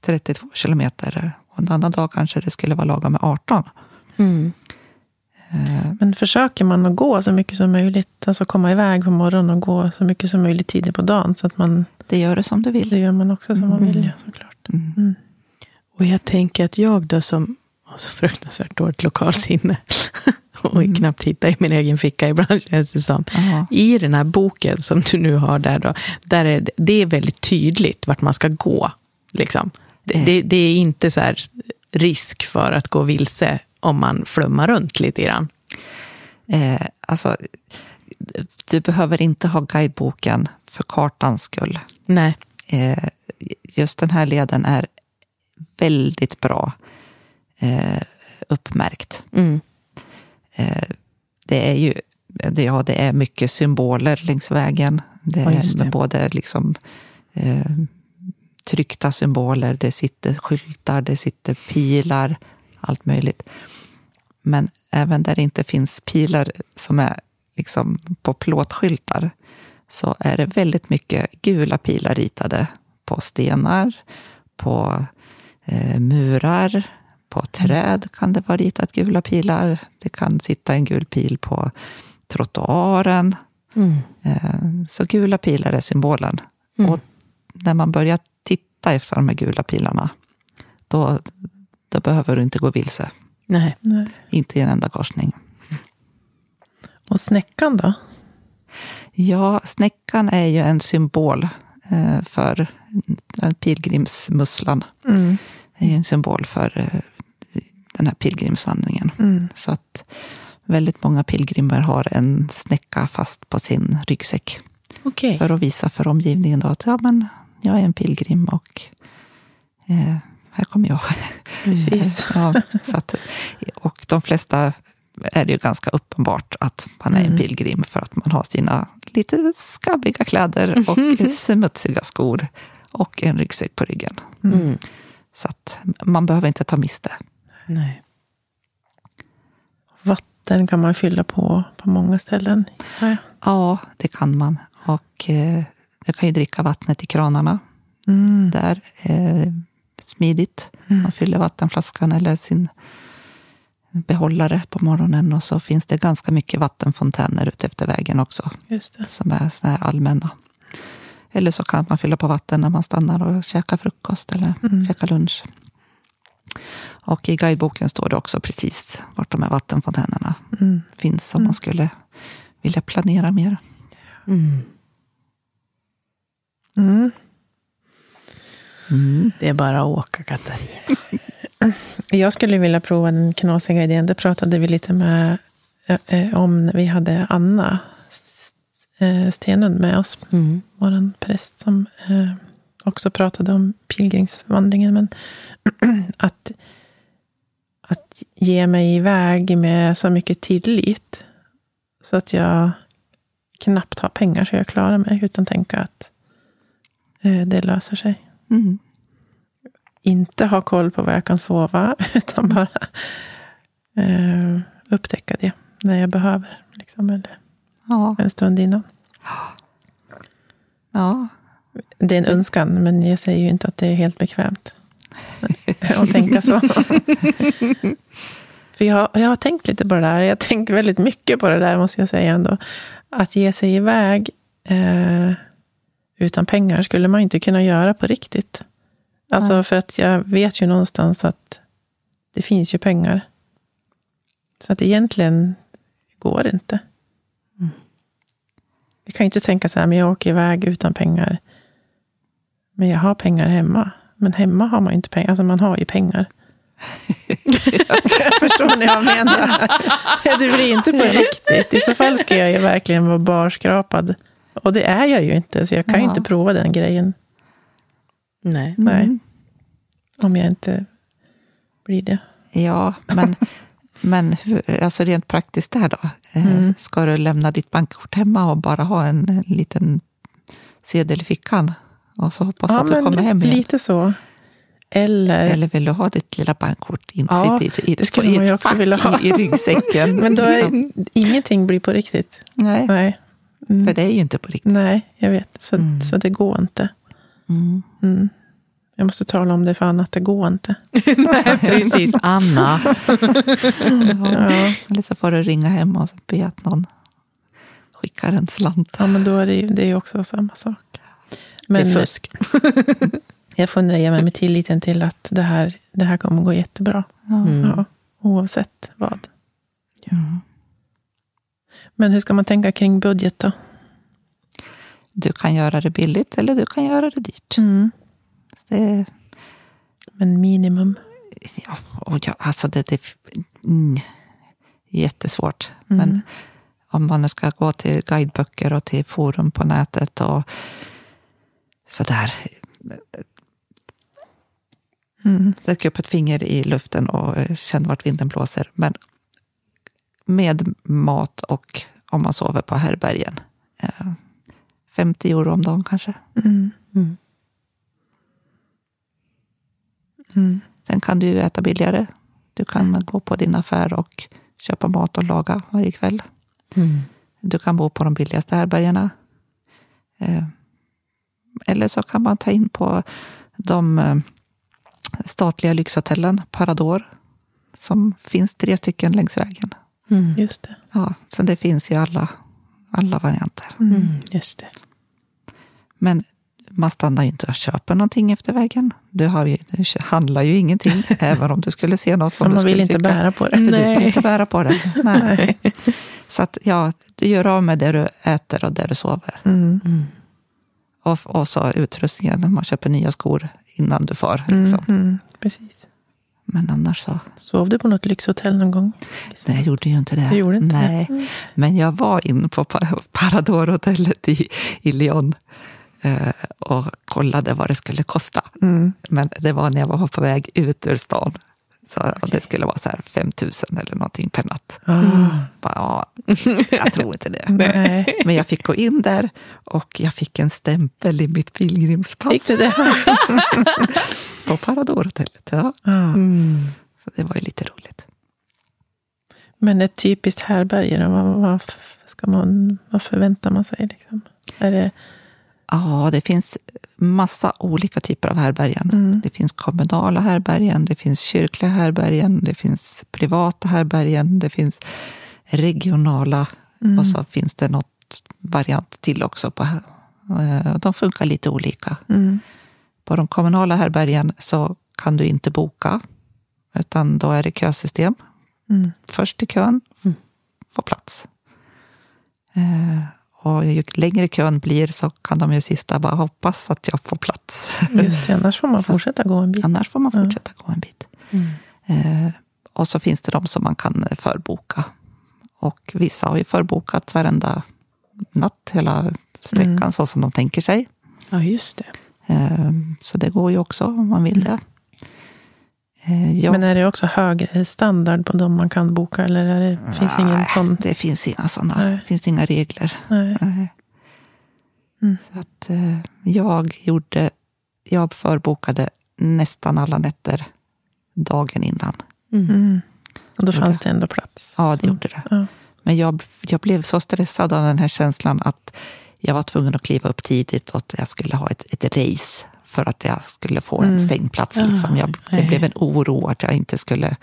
32 kilometer. Och en annan dag kanske det skulle vara lagom med 18. Mm. Eh. Men försöker man att gå så mycket som möjligt, alltså komma iväg på morgonen och gå så mycket som möjligt tidigt på dagen? Så att man, det gör du som du vill. Det gör man också som mm. man vill, ja, såklart. Och jag tänker att jag då som har så fruktansvärt dåligt lokalsinne och mm. knappt hittar i min egen ficka ibland känns det som. Aha. I den här boken som du nu har där då, där är det, det är väldigt tydligt vart man ska gå. Liksom. Det, mm. det, det, är inte så risk för att gå vilse om man flummar runt lite grann. Eh, alltså, du behöver inte ha guideboken för kartans skull. Nej. Eh, just den här leden är väldigt bra eh, uppmärkt. Mm. Eh, det är ju det, ja, det är mycket symboler längs vägen. Det är Ja, det. både liksom, eh, tryckta symboler, det sitter skyltar, det sitter pilar, allt möjligt. Men även där det inte finns pilar som är liksom på plåtskyltar så är det väldigt mycket gula pilar ritade på stenar, på murar, på träd kan det vara ritat gula pilar. Det kan sitta en gul pil på trottoaren. Mm. Eh, så gula pilar är symbolen. Mm. Och när man börjar titta efter de här gula pilarna, då, då behöver du inte gå vilse. Nej. Nej. Inte i en enda korsning. Och snäckan då? Ja, snäckan är ju en symbol eh, för den pilgrimsmusslan. Mm. Det är en symbol för eh, den här pilgrimsvandringen. Mm. Så att väldigt många pilgrimer har en snäcka fast på sin ryggsäck. Okej. För att visa för omgivningen då att ja, men jag är en pilgrim och eh, här kommer jag. Precis. ja, så att, och de flesta är det ju ganska uppenbart att man är en Mm. pilgrim för att man har sina lite skabbiga kläder och smutsiga skor och en ryggsäck på ryggen. Mm. Så att man behöver inte ta miste. Nej. Vatten kan man fylla på på många ställen, gissar jag. Ja, det kan man. Och eh, jag kan ju dricka vattnet i kranarna. Mm. Där eh, smidigt. Mm. Man fyller vattenflaskan eller sin behållare på morgonen och så finns det ganska mycket vattenfontäner ute efter vägen också Just det. som är så här allmänna. Eller så kan man fylla på vatten när man stannar och käkar frukost eller Mm. käkar lunch. Och i guideboken står det också precis vart de här vattenfontänerna Mm. finns om Mm. man skulle vilja planera mer. Mm. Mm. Mm. Det är bara att åka, Katarina. Jag skulle vilja prova den knasiga idén. Det pratade vi lite med, eh, eh, om när vi hade Anna eh, Stenund med oss. Mm. Vår präst som eh, också pratade om pilgrimsvandringen. Men att, att ge mig iväg med så mycket tillit så att jag knappt har pengar så jag klarar mig utan tänka att eh, det löser sig. Mm. Inte ha koll på var jag kan sova, utan bara eh, upptäcka det när jag behöver. Liksom, eller Ja, en stund innan. ja. Det är en önskan, men jag säger ju inte att det är helt bekvämt att tänka så. För jag, jag har tänkt lite på det där. Jag tänker väldigt mycket på det där, måste jag säga ändå. Att ge sig iväg eh, utan pengar skulle man inte kunna göra på riktigt. Alltså för att jag vet ju någonstans att det finns ju pengar. Så att egentligen går det inte. Mm. Jag kan ju inte tänka så här, men jag åker iväg utan pengar. Men jag har pengar hemma. Men hemma har man ju inte pengar. Alltså man har ju pengar. Förstår ni vad jag menar? Det blir inte på riktigt. I så fall ska jag ju verkligen vara barskrapad. Och det är jag ju inte, så jag kan ju Ja. inte prova den grejen. Nej. Nej. Mm. Om jag inte blir det. Ja, men, men alltså rent praktiskt där då? Eh, Mm. Ska du lämna ditt bankkort hemma och bara ha en, en liten sedel i fickan? Och så hoppas att du kommer hem igen? lite så. Eller, Eller vill du ha ditt lilla bankkort Ja, insytt i, i, det skulle i man ju ett också fack vilja ha. i ryggsäcken? men då är, liksom. ingenting blir på riktigt. Nej, Nej. Mm. för det är ju inte på riktigt. Nej, jag vet. Så, Mm. så det går inte. Mm. Mm. Jag måste tala om det för Anna, att det går inte. Nej, precis. Anna. Ja, Eller så får du ringa hem och be att någon skickar en slant. ja men då är det ju det är också samma sak. det Men är fusk. jag får nöja mig med tilliten till att det här, det här kommer gå jättebra. Ja. Mm. Ja, oavsett vad. Mm. Men hur ska man tänka kring budget då? Du kan göra det billigt eller du kan göra det dyrt. Mm. Det, Men minimum. ja, och ja, alltså det, det, mm. jättesvårt. Mm. Men om man ska gå till guideböcker och till forum på nätet och sådär. Mm. Sträck upp ett finger i luften och känn vart vinden blåser. Men med mat och om man sover på härbärgen. 50 eh, euro om dagen kanske. Mm. Mm. Mm. Sen kan du äta billigare. Du kan mm. gå på din affär och köpa mat och laga varje kväll. Mm. Du kan bo på de billigaste härbärgena. Eh, eller så kan man ta in på de eh, statliga lyxhotellen, Parador, som finns tre stycken längs vägen. Mm. Just det. Ja, så det finns ju alla, alla varianter. Mm. Just det. Men man stannar ju inte och köper någonting efter vägen. Du, har ju, du handlar ju ingenting, även om du skulle se något som man du vill inte tycka. bära på det. Nej. Du vill inte bära på det. Nej. Så att, ja, du gör av med det du äter och det du sover. Mm. Mm. Och, och så utrustningen, man köper nya skor innan du far. Liksom. Mm, precis. Men annars så... Sov du på något lyxhotell någon gång? Nej, jag gjorde ju inte det. Gjorde inte Nej. Det. Men jag var inne på Parador-hotellet i, i Lyon eh, och kollade vad det skulle kosta. Mm. Men det var när jag var på väg ut ur stan. Så okay. det skulle vara så här 5 000 eller någonting per natt. Mm. Bara, ja, jag tror inte det. Men jag fick gå in där och jag fick en stämpel i mitt pilgrimspass. Fick du det? på Paradorhotellet. Ja. Mm. Så det var ju lite roligt. Men ett typiskt härbärge, vad, vad, ska man, vad förväntar man sig? Liksom? Är det Ja, det finns massa olika typer av härbergen. Mm. Det finns kommunala härbergen, det finns kyrkliga härbergen, det finns privata härbergen, det finns regionala mm. och så finns det något variant till också. På, eh, de funkar lite olika. Mm. På de kommunala härbergen så kan du inte boka, utan då är det kösystem. Mm. Först i kön, mm. få plats. Och ju längre kön blir så kan de ju sista bara hoppas att jag får plats. Just det, annars får man fortsätta gå en bit. Annars får man fortsätta ja. gå en bit. Mm. Eh, och så finns det de som man kan förboka. Och vissa har ju förbokat varenda natt, hela sträckan, mm. så som de tänker sig. Ja, just det. Eh, så det går ju också om man vill det. Eh, ja. Men är det också högre standard på de man kan boka? Eller är det, finns Nej, ingen sån? det finns inga sådana. Det finns inga regler. Nej. Nej. Mm. Så att, eh, jag gjorde, jag förbokade nästan alla nätter dagen innan. Mm. mm. Och då fanns det ändå plats? Ja, det gjorde det. Ja. Men jag, jag blev så stressad av den här känslan att jag var tvungen att kliva upp tidigt och att jag skulle ha ett, ett race för att jag skulle få en mm. sängplats. Liksom. Jag, det blev en oro att jag inte skulle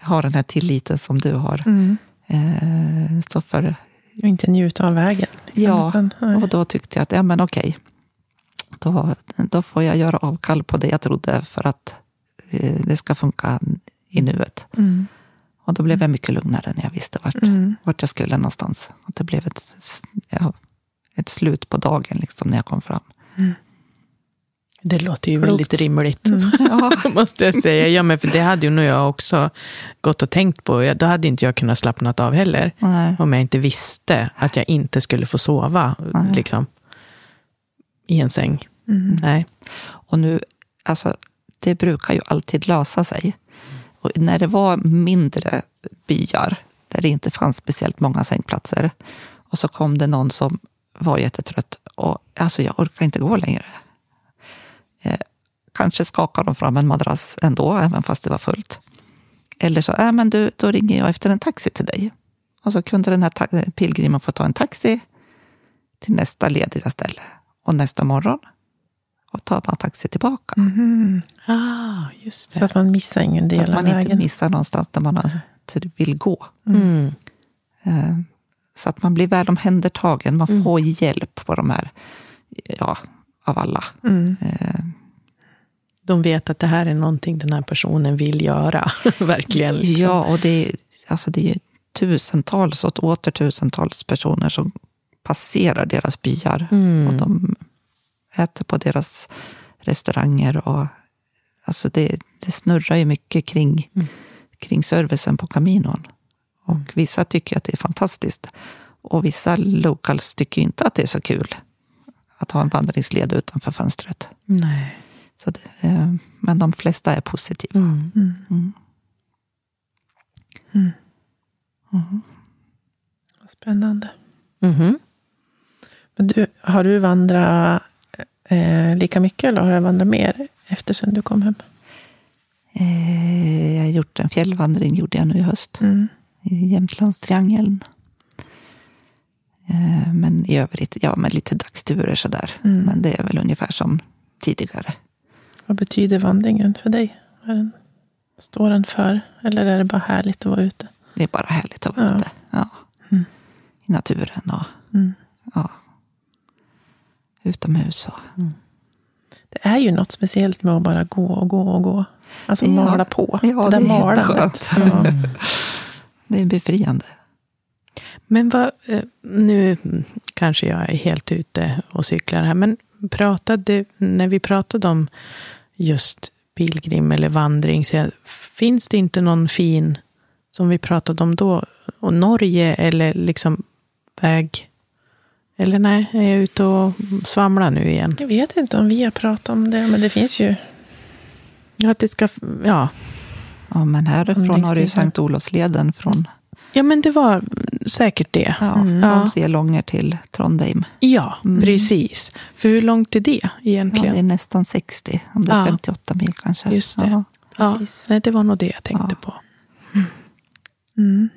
ha den här tilliten som du har. Mm. Eh, så för, och inte njuta av vägen. Liksom. Ja, och då tyckte jag att ja, men okej. Då, då får jag göra avkall på det jag trodde för att eh, det ska funka i nuet. Mm. Och då blev jag mycket lugnare när jag visste vart, mm. vart jag skulle någonstans. Att det blev ett, ja, ett slut på dagen liksom, när jag kom fram. Mm. Det låter ju Klokt. väldigt rimligt, mm. ja. måste jag säga. Ja, men för det hade ju nog jag också gått och tänkt på. Då hade inte jag kunnat slappna av heller. Nej. Om jag inte visste att jag inte skulle få sova liksom, i en säng. Mm. Nej. Och nu, alltså, det brukar ju alltid lösa sig. Och när det var mindre byar, där det inte fanns speciellt många sängplatser, och så kom det någon som var jättetrött och alltså jag orkar inte gå längre. Eh, kanske skakar de fram en madrass ändå, även fast det var fullt. Eller så, äh, men du, då ringer jag efter en taxi till dig. Och så kunde den här pilgrimen få ta en taxi till nästa lediga ställe. Och nästa morgon och tar man taxi tillbaka. Mm. Ah, just det. Så att man missar ingen del av vägen. Så att man inte missar någonstans där man vill gå. Mm. Eh, så att man blir väl omhändertagen. Man mm. får mm. hjälp på de här, ja, av alla. Mm. Eh. De vet att det här är någonting den här personen vill göra. Verkligen. Liksom. Ja, och det, alltså det är tusentals och åter tusentals personer som passerar deras byar. Mm. Och de äter på deras restauranger. Och, alltså det, det snurrar ju mycket kring, mm. kring servicen på Caminon. Och vissa tycker att det är fantastiskt. Och vissa locals tycker inte att det är så kul att ha en vandringsled utanför fönstret. Nej. Så det, eh, men de flesta är positiva. Mm. Mm. Vad Spännande. Mhm. Men du, har du vandrat eh, lika mycket eller har du vandrat mer efter sen du kom hem? Eh, jag har gjort en fjällvandring gjorde jag nu i höst. Mm. I Jämtlandstriangeln. Eh, men i övrigt, ja, med lite dagsturer sådär. Mm. Men det är väl ungefär som tidigare. Vad betyder vandringen för dig? Den, står den för? Eller är det bara härligt att vara ute? Det är bara härligt att vara Ja. ute. Ja. Mm. I naturen och Mm. ja, utomhus. Och, Det är ju något speciellt med att bara gå och gå och gå. Alltså Ja. mala på. Ja, det det är malandet. Ja. det är befriande. Men vad, eh, nu kanske jag är helt ute och cyklar här, men pratade, när vi pratade om just pilgrim eller vandring, så finns det inte någon fin, som vi pratade om då, och Norge eller liksom väg, eller nej, är jag ute och svamlar nu igen? Jag vet inte om vi har pratat om det, men det finns ju. Ja, att det ska, ja. Ja, men härifrån har du. Sankt Olofsleden från, ja, men det var säkert det. ja, Mm. från Ja. Selånger till Trondheim. Ja, Mm. precis. För hur långt är det Ja, egentligen? det är nästan 60, om det är Ja. 58 mil kanske. Just det. Ja. Ja, nej, det var nog det jag tänkte Ja. på. Mm.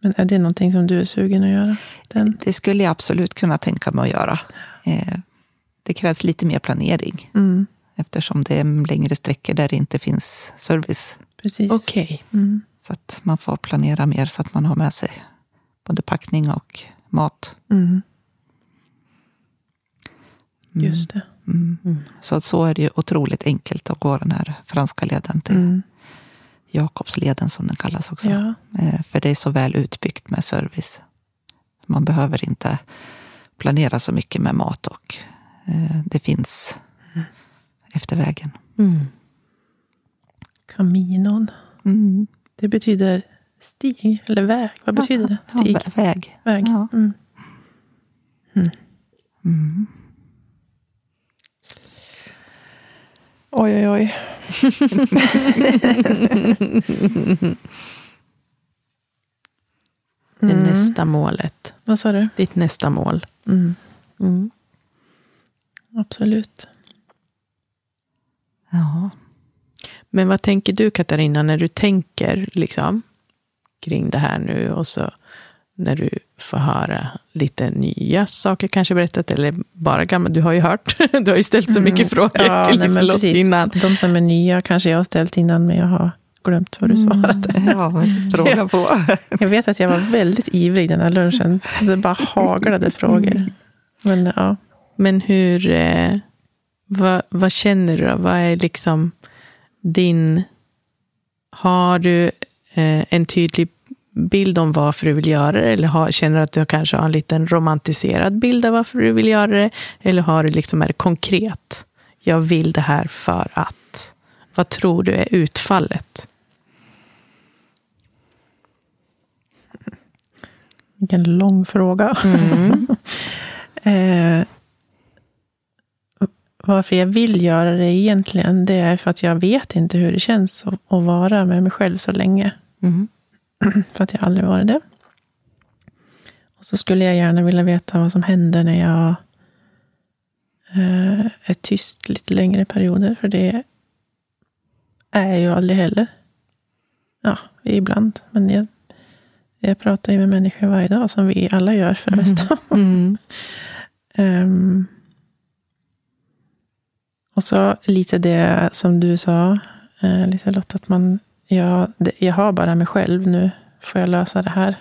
Men är det någonting som du är sugen att göra? Den? Det skulle jag absolut kunna tänka mig att göra. Eh, Det krävs lite mer planering Mm. eftersom det är längre sträckor där det inte finns service. Precis. Okej. Mm. Så att man får planera mer så att man har med sig både packning och mat. Mm. Mm. Just det. Mm. Mm. Så att så är det ju otroligt enkelt att gå den här franska leden till Mm. Jakobsleden som den kallas också. Ja. Eh, För det är så väl utbyggt med service. Man behöver inte planera så mycket med mat och eh, det finns efter vägen. Mm. Caminon. Mm. Det betyder stig eller väg. Vad betyder det? Ja, Stig? vä- väg. Väg. Ja. Mm. Mm. Oj, oj, oj. Det är Mm. nästa målet. Vad sa du? Ditt nästa mål. Mm. Mm. Absolut. Ja. Men vad tänker du Katarina när du tänker liksom, kring det här nu och så när du får höra lite nya saker kanske berättat eller bara gamla. Du har ju hört, du har ju ställt så mycket frågor Mm. Ja, till Liselott innan. De som är nya kanske jag har ställt innan, men jag har glömt vad du svarade. ja, fråga på. Jag vet att jag var väldigt ivrig den här lunchen. Så det bara haglade frågor. Men ja. Men hur, eh, vad, vad känner du då? Vad är liksom din, har du eh, en tydlig bild om varför du vill göra det? Eller har, känner att du kanske har en liten romantiserad bild av varför du vill göra det? Eller har du liksom, är det konkret? Jag vill det här för att. Vad tror du är utfallet? Vilken lång fråga. Mm. Eh, varför jag vill göra det egentligen, det är för att jag vet inte hur det känns att, att vara med mig själv så länge. Mm. För att jag aldrig varit det. Och så skulle jag gärna vilja veta vad som händer när jag eh, är tyst lite längre perioder. För det är jag ju aldrig heller. Ja, ibland. Men jag, jag pratar ju med människor varje dag, som vi alla gör för det mesta. Mm. Ehm, och så lite det som du sa, uh, Liselott, att man, ja, det, jag har bara mig själv nu. Får jag lösa det här?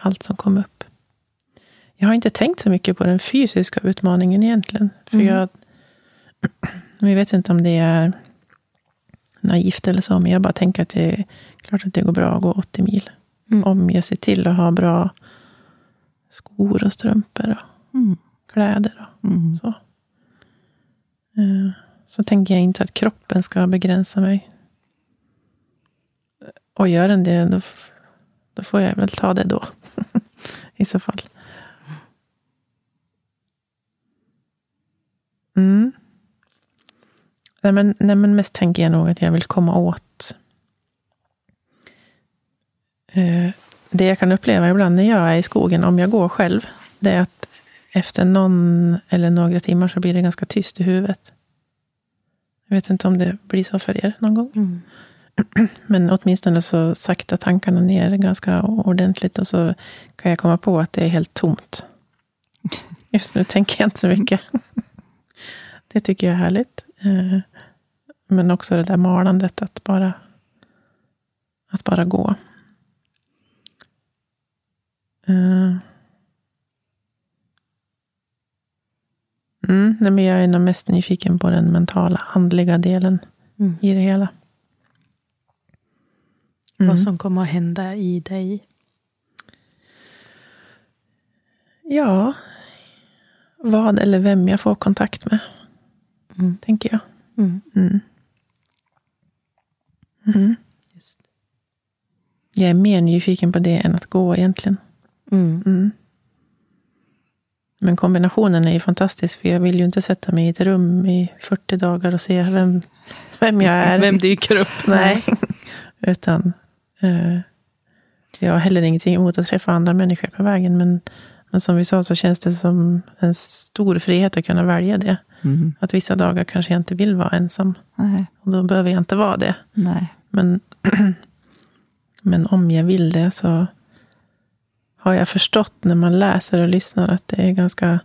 Allt som kom upp. Jag har inte tänkt så mycket på den fysiska utmaningen egentligen. För Mm. jag, jag vet inte om det är naivt eller så, men jag bara tänker att det är klart att det går bra att gå 80 mil. Mm. Om jag ser till att ha bra skor och strumpor och Mm. kläder. Och Mm. så. Eh, så tänker jag inte att kroppen ska begränsa mig. och gör den det, då, då får jag väl ta det då. I så fall. Mm. Nej, men, nej, men mest tänker jag nog att jag vill komma åt eh, det jag kan uppleva ibland när jag är i skogen, om jag går själv, det är att efter någon eller några timmar så blir det ganska tyst i huvudet. Jag vet inte om det blir så för er någon gång. Mm. Men åtminstone så sakta tankarna ner ganska ordentligt och så kan jag komma på att det är helt tomt. Just nu tänker jag inte så mycket. Det tycker jag är härligt. Eh, men också det där malandet att bara, att bara gå. Mm, men jag är nog mest nyfiken på den mentala, andliga delen mm. i det hela. Mm. Vad som kommer att hända i dig? Ja, vad eller vem jag får kontakt med, mm. tänker jag. Mm. mm. Jag är mer nyfiken på det än att gå egentligen. Men kombinationen är ju fantastisk, för jag vill ju inte sätta mig i ett rum i 40 dagar och se vem, vem jag är. Vem dyker upp? Nej, utan eh, jag har heller ingenting emot att träffa andra människor på vägen, men, men som vi sa så känns det som en stor frihet att kunna välja det. Mm. Att vissa dagar kanske jag inte vill vara ensam. Nej. Och då behöver jag inte vara det. Nej. Men, men om jag vill det så har jag förstått när man läser och lyssnar att det är ganska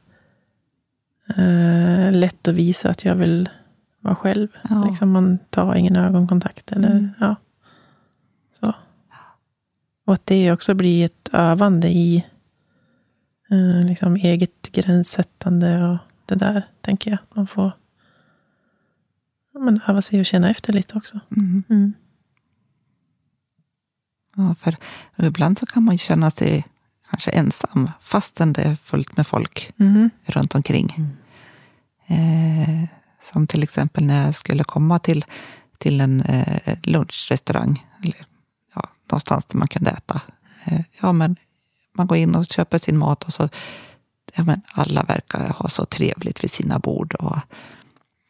eh, lätt att visa att jag vill vara själv. Ja. Liksom man tar ingen ögonkontakt. Eller, mm. ja. så. Och att det också blir ett övande i eh, liksom eget gränssättande och det där, tänker jag. Man får ja, men öva sig och känna efter lite också. Mm. Mm. Ja, för ibland så kan man känna sig kanske ensam, fastän det är fullt med folk mm. runt omkring. Mm. Eh, som till exempel när jag skulle komma till, till en eh, lunchrestaurang, eller ja, någonstans där man kunde äta. Eh, ja, men man går in och köper sin mat och så ja, men alla verkar ha så trevligt vid sina bord. Och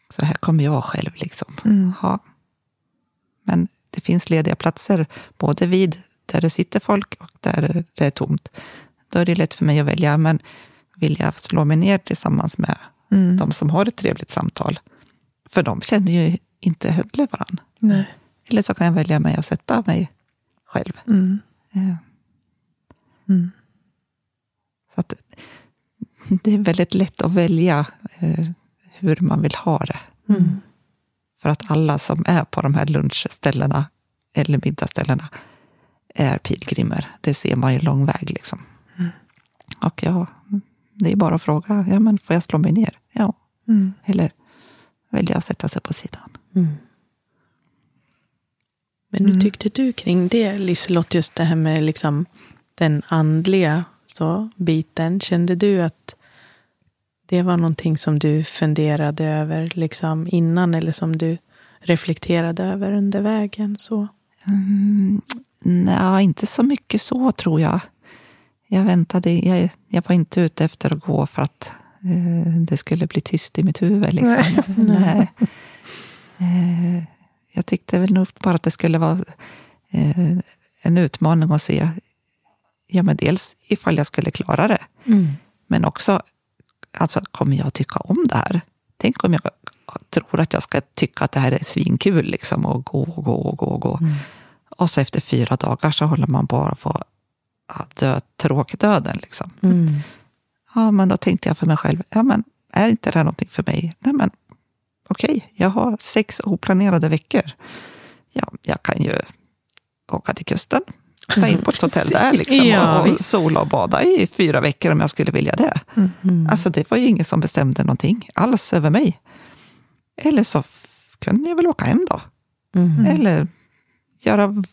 så här kommer jag själv. liksom. Mm. Ja. Men det finns lediga platser både vid där det sitter folk och där det är tomt. Då är det lätt för mig att välja, men vill jag slå mig ner tillsammans med mm. de som har ett trevligt samtal? För de känner ju inte heller varandra. Nej. Eller så kan jag välja mig att sätta mig själv. Mm. Ja. Mm. Så att, det är väldigt lätt att välja eh, hur man vill ha det. Mm. För att alla som är på de här lunchställena eller middagsställena är pilgrimer. Det ser man ju lång väg. Liksom. Mm. Och ja, det är bara att fråga, ja, men får jag slå mig ner? Ja. Mm. Eller välja att sätta sig på sidan. Mm. Men hur mm. tyckte du kring det, Liselott, just det här med liksom den andliga så, biten? Kände du att det var någonting som du funderade över liksom innan eller som du reflekterade över under vägen? Så? Mm, nej, inte så mycket så tror jag. Jag väntade, jag, jag var inte ute efter att gå för att eh, det skulle bli tyst i mitt huvud. Liksom. Nej. Eh, jag tyckte väl nog bara att det skulle vara eh, en utmaning att se ja, men dels ifall jag skulle klara det, mm. men också alltså, kommer jag tycka om det här? Tänk om jag tror att jag ska tycka att det här är svinkul, liksom, och gå och gå och gå. Och, gå. Mm. Och så efter fyra dagar så håller man bara på att dö tråkdöden. Liksom. Mm. Ja, men då tänkte jag för mig själv, ja, men är inte det här någonting för mig? Nej, men okej, okay, jag har sex oplanerade veckor. Ja, jag kan ju åka till kusten, ta in på ett hotell där liksom, ja, och, sola och bada i fyra veckor om jag skulle vilja det. Mm. Alltså det var ju ingen som bestämde någonting alls över mig. Eller så kunde jag väl åka hem då. Mm. Eller göra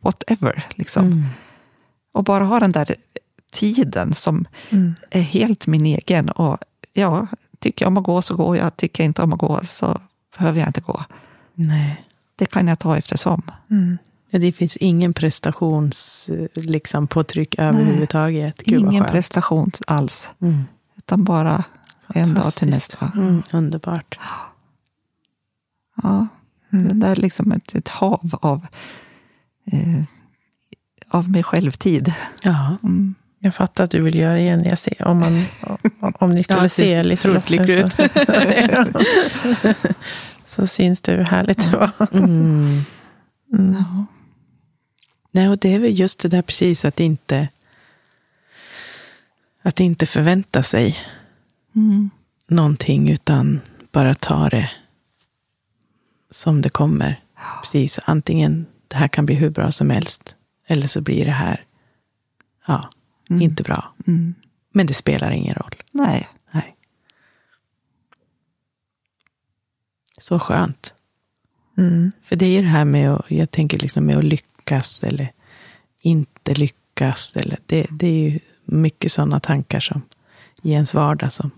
whatever. Liksom. Mm. Och bara ha den där tiden som mm. är helt min egen. Och ja, tycker jag om att gå så går jag. Tycker jag inte om att gå så behöver jag inte gå. Nej. Det kan jag ta eftersom. Mm. Ja, det finns ingen prestations liksom, påtryck överhuvudtaget. Gud, Ingen prestation alls. Mm. Utan bara en dag till nästa. Mm, underbart. Ja, Mm. Det är liksom ett, ett hav av, eh, av mig själv-tid. Ja, Mm. Jag fattar att du vill göra igen. Jag ser, om, man, om, om ni skulle Ja, det se lite otroligt lik så, så syns det hur härligt det var. mm. Mm. Ja. Nej, och det är väl just det där precis att inte att inte förvänta sig Mm. någonting utan bara ta det som det kommer. Precis, antingen det här kan bli hur bra som helst eller så blir det här ja, Mm. inte bra. Mm. Men det spelar ingen roll. Nej. Nej. Så skönt. Mm. För det är det här med att, jag tänker liksom med att lyckas eller inte lyckas. Eller det, det är ju mycket sådana tankar som i ens vardag som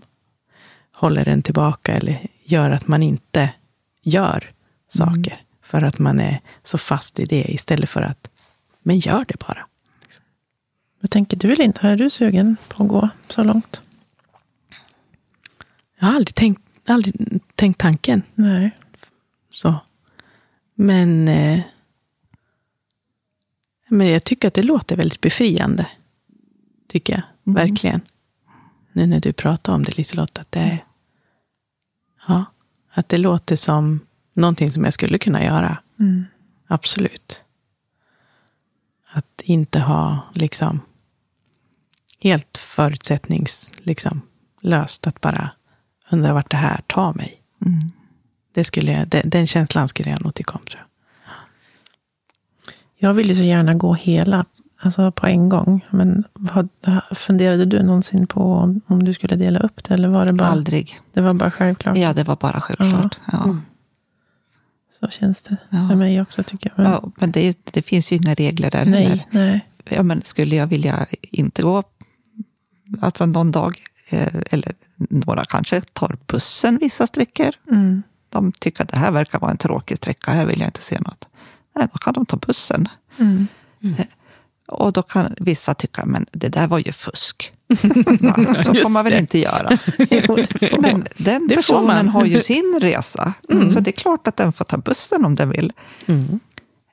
håller en tillbaka eller gör att man inte gör saker. För att man är så fast i det istället för att, men gör det bara. Vad tänker du Linda? Är du sugen på att gå så långt? Jag har aldrig tänkt, aldrig tänkt tanken Nej. så. Men, eh, men jag tycker att det låter väldigt befriande. Tycker jag, verkligen. Nu när du pratar om det Liselott, att det är, ja, att det låter som någonting som jag skulle kunna göra. Mm. Absolut. Att inte ha liksom helt förutsättnings liksom, löst att bara undra vart det här tar mig. Mm. Det skulle jag, den, den känslan skulle jag nog tycka om, tror jag. Jag vill ju så gärna gå hela, alltså på en gång. Men vad, funderade du någonsin på om, om du skulle dela upp det? Eller var det bara, Aldrig. det var bara självklart? Ja, det var bara självklart. Ja. Mm. Så känns det Ja. för mig också tycker jag. Men, Ja, men det, det finns ju inga regler där nej, heller. nej. Ja, men skulle jag vilja inte gå alltså någon dag, eh, eller några kanske tar bussen vissa sträckor. Mm. De tycker att det här verkar vara en tråkig sträcka, här vill jag inte se något. Nej, då kan de ta bussen. Mm. Och då kan vissa tycka, men det där var ju fusk. Så får man väl det. inte göra. Jo. Men den Det personen har ju sin resa. Så det är klart att den får ta bussen om den vill. Mm.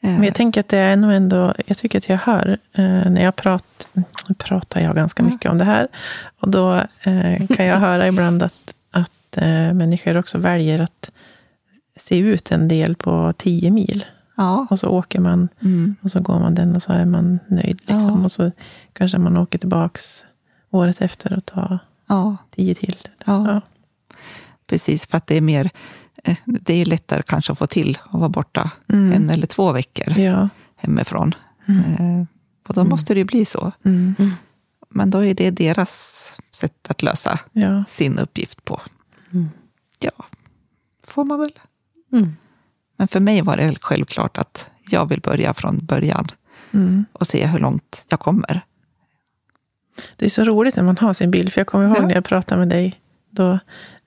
Eh, Men jag tänker att det är nog ändå, jag tycker att jag hör, eh, när jag pratar, nu pratar jag ganska mycket om det här, och då eh, kan jag höra ibland att, att eh, människor också väljer att se ut en del på tio mil. Ja. Och så åker man, Mm. och så går man den och så är man nöjd. Liksom. Ja. Och så kanske man åker tillbaks året efter och tar ja, tio till. ja, precis. För att det är mer, eh, det är lättare kanske att få till att vara borta Mm. en eller två veckor Ja. hemifrån. Eh, Och då måste det ju bli så. Mm. Men då är det deras sätt att lösa sin uppgift på. Mm. Ja, får man väl. Men för mig var det självklart att jag vill börja från början Mm. och se hur långt jag kommer. Det är så roligt när man har sin bild, för jag kommer ihåg Ja. när jag pratade med dig. Då,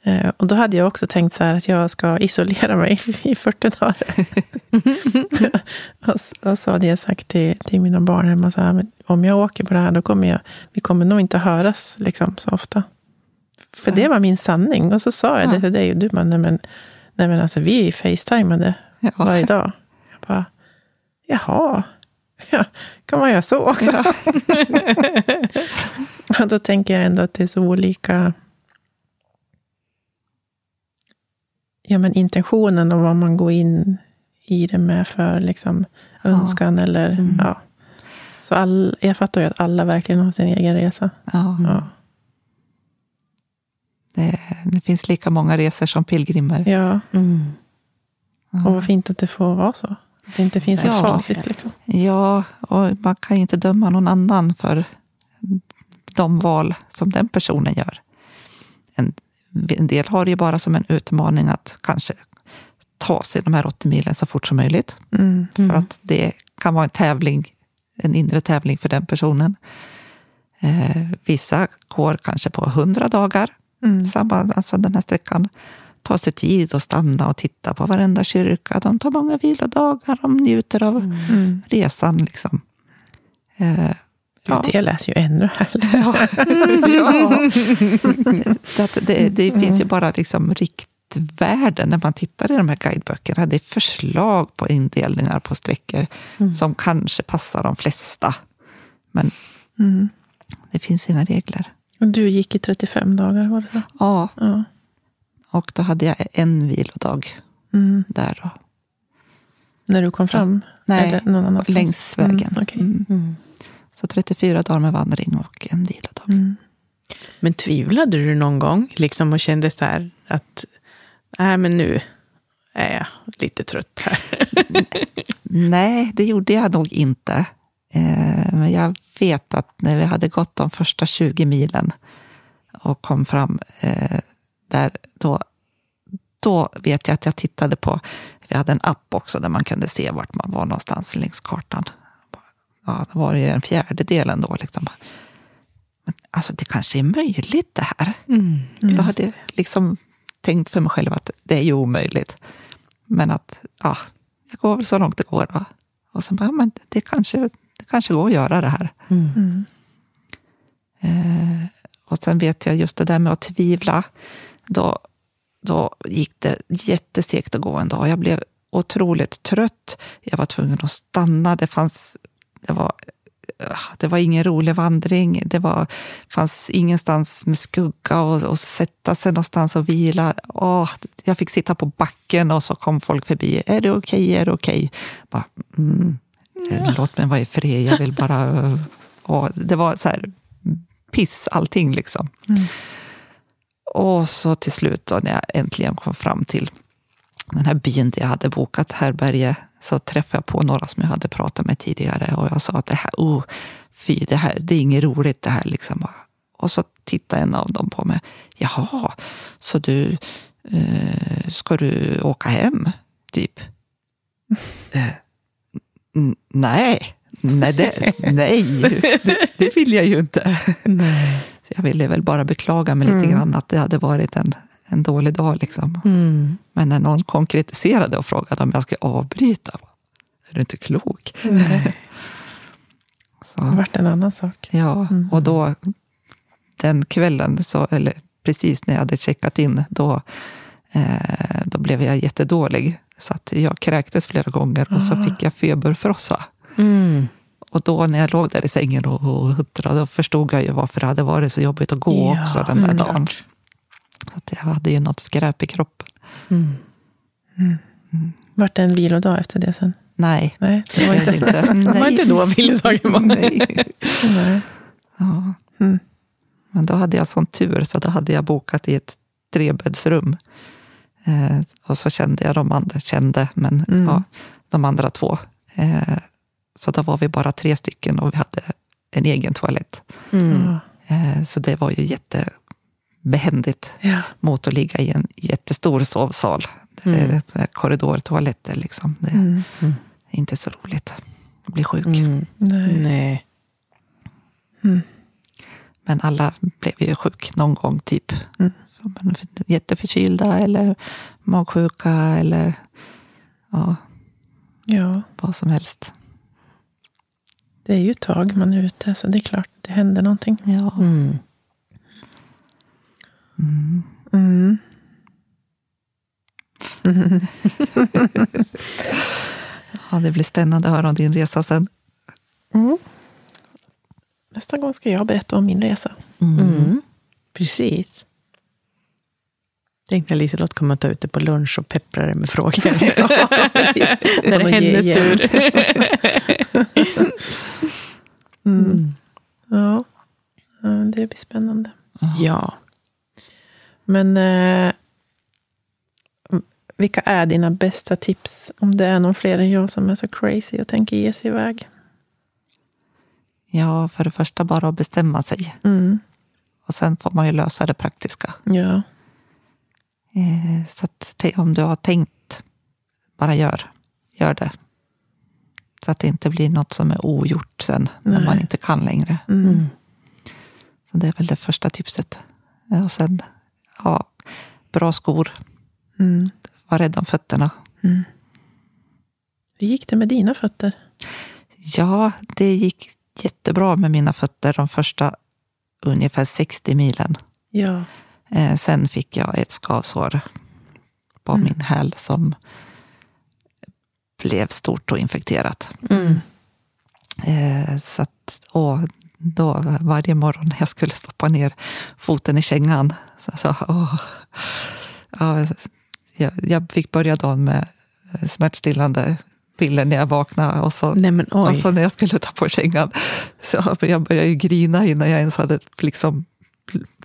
eh, och då hade jag också tänkt så här att jag ska isolera mig i 40 dagar. och, och så hade jag sagt till, till mina barn hemma, så här, om jag åker på det här, då kommer jag, vi kommer nog inte höras liksom, så ofta. För det var min sanning. Och så sa jag det Ja. till dig och du bara, nej men, nej men alltså vi facetimade Ja. varje dag. Jag bara, jaha, ja, kan man göra så också? Ja. Och då tänker jag ändå att det är så olika ja, men intentionen och vad man går in i det med för liksom, önskan. Eller, Mm. ja. Så all, jag fattar ju att alla verkligen har sin egen resa. Ja, Ja, det, det finns lika många resor som pilgrimer. ja. Mm. och vad fint att det får vara så. Att det inte finns Ja. något facit. Liksom. Ja, och man kan ju inte döma någon annan för de val som den personen gör. En, en del har det ju bara som en utmaning att kanske ta sig de här 80 milen så fort som möjligt. Mm. För att det kan vara en tävling, en inre tävling för den personen. Eh, vissa går kanske på 100 dagar, Mm. samma, alltså den här sträckan. tar sig tid att stanna och titta på varenda kyrka. De tar många vilodagar, de njuter av Mm. resan. Liksom. Eh, ja. Det lät ju ännu härligare. Ja. ja. Det, det finns ju bara liksom riktvärden när man tittar i de här guideböckerna. Det är förslag på indelningar på sträckor som kanske passar de flesta. Men Mm. det finns sina regler. Du gick i 35 dagar, var det så? Ja, Ja. och då hade jag en vilodag Mm. där. Då. När du kom fram? Nej, någon annanstans? längs vägen. Mm, okej. Mm. Mm. Så 34 dagar med vandring och en vilodag. Mm. Men tvivlade du någon gång liksom och kände så här att nej, men nu är jag lite trött här? Nej, det gjorde jag nog inte. Eh, men jag vet att när vi hade gått de första 20 milen och kom fram eh, där, då, då vet jag att jag tittade på, vi hade en app också där man kunde se vart man var någonstans längs kartan. Ja, då var det ju en fjärdedel då. Liksom. Men alltså, det kanske är möjligt det här. Mm. Jag hade liksom tänkt för mig själv att det är ju omöjligt. Men att, ja, jag går väl så långt det går då. Och sen bara, men det kanske, kanske går att göra det här. Mm. Eh, och sen vet jag just det där med att tvivla. Då, då gick det jättesegt att gå en dag. Jag blev otroligt trött. Jag var tvungen att stanna. Det fanns, det var, det var ingen rolig vandring. Det var, fanns ingenstans med skugga och, och sätta sig någonstans och vila. Åh, jag fick sitta på backen och så kom folk förbi. Är det okej? Är det okej? Mm, Låt mig vara i fred. Jag vill bara... Och det var så här piss allting liksom. Mm. Och så till slut då, när jag äntligen kom fram till den här byn där jag hade bokat härberge så träffade jag på några som jag hade pratat med tidigare och jag sa att det här, oh, fy, det här, det är inget roligt det här liksom. Och så tittade en av dem på mig. Jaha, så du, eh, ska du åka hem, typ? Eh, n- nej, nej, det, nej, det, det vill jag ju inte. Nej. Så jag ville väl bara beklaga mig lite Mm. grann att det hade varit en, en dålig dag. Liksom. Mm. Men när någon konkretiserade och frågade om jag skulle avbryta, är du inte klok? Det Så, vart en annan sak. ja, Mm. och då den kvällen, så, eller precis när jag hade checkat in, då, då blev jag jättedålig. Så att jag kräktes flera gånger och så Ah. fick jag feberfrossa. Mm. Och då när jag låg där i sängen och, och huttrade, då förstod jag ju varför det hade varit så jobbigt att gå Ja, också den där såklart. dagen. Så att jag hade ju något skräp i kroppen. Mm. Vart det en vilodag efter det sen? Nej, Nej, det var inte. inte. Det var inte då vilodagen var. Nej. Nej. Ja. Mm. Men då hade jag sån tur, så då hade jag bokat i ett trebäddsrum. Eh, och så kände jag de andra, kände, men Mm. ja, de andra två. Eh, så då var vi bara tre stycken och vi hade en egen toalett. Mm. Eh, så det var ju jättebehändigt Ja. mot att ligga i en jättestor sovsal. Där Mm. det är här korridortoaletter. Liksom. Det Mm. är inte så roligt att bli sjuk. Mm. Nej. Nej. Men alla blev ju sjuk någon gång, typ. Mm. Jätteförkylda eller magsjuka eller ja, Ja, vad som helst. det är ju ett tag man är ute, så det är klart det händer någonting. Ja. Mm. Mm. Mm. ja, det blir spännande att höra om din resa sen. Mm. Nästa gång ska jag berätta om min resa. Mm. Precis. Tänkte Liselott kommer att ta ut det på lunch och peppra det med frågor. precis. När det är hennes tur. Mm. Ja. ja, det blir spännande. Ja. Men eh, vilka är dina bästa tips om det är någon fler än jag som är så crazy och tänker ge sig iväg? Ja, för det första bara att bestämma sig. Mm. Och sen får man ju lösa det praktiska. Ja. Eh, Så att om du har tänkt, bara gör. Gör det. Så att det inte blir något som är ogjort sen, när Nej. man inte kan längre. Mm. Mm. Så det är väl det första tipset. Ja, Och sen, ja, bra skor. Mm. Var rädd om fötterna. Hur gick det med dina fötter? Ja, det gick jättebra med mina fötter de första ungefär 60 milen. Ja. Eh, sen fick jag ett skavsår på Mm. min häl som blev stort och infekterat. Mm. Eh, så att, och då varje morgon när jag skulle stoppa ner foten i kängan så, så, åh, ja, jag, fick börja dagen med smärtstillande piller när jag vaknade och så, Nej och så när jag skulle ta på kängan så jag började ju grina innan jag ens hade liksom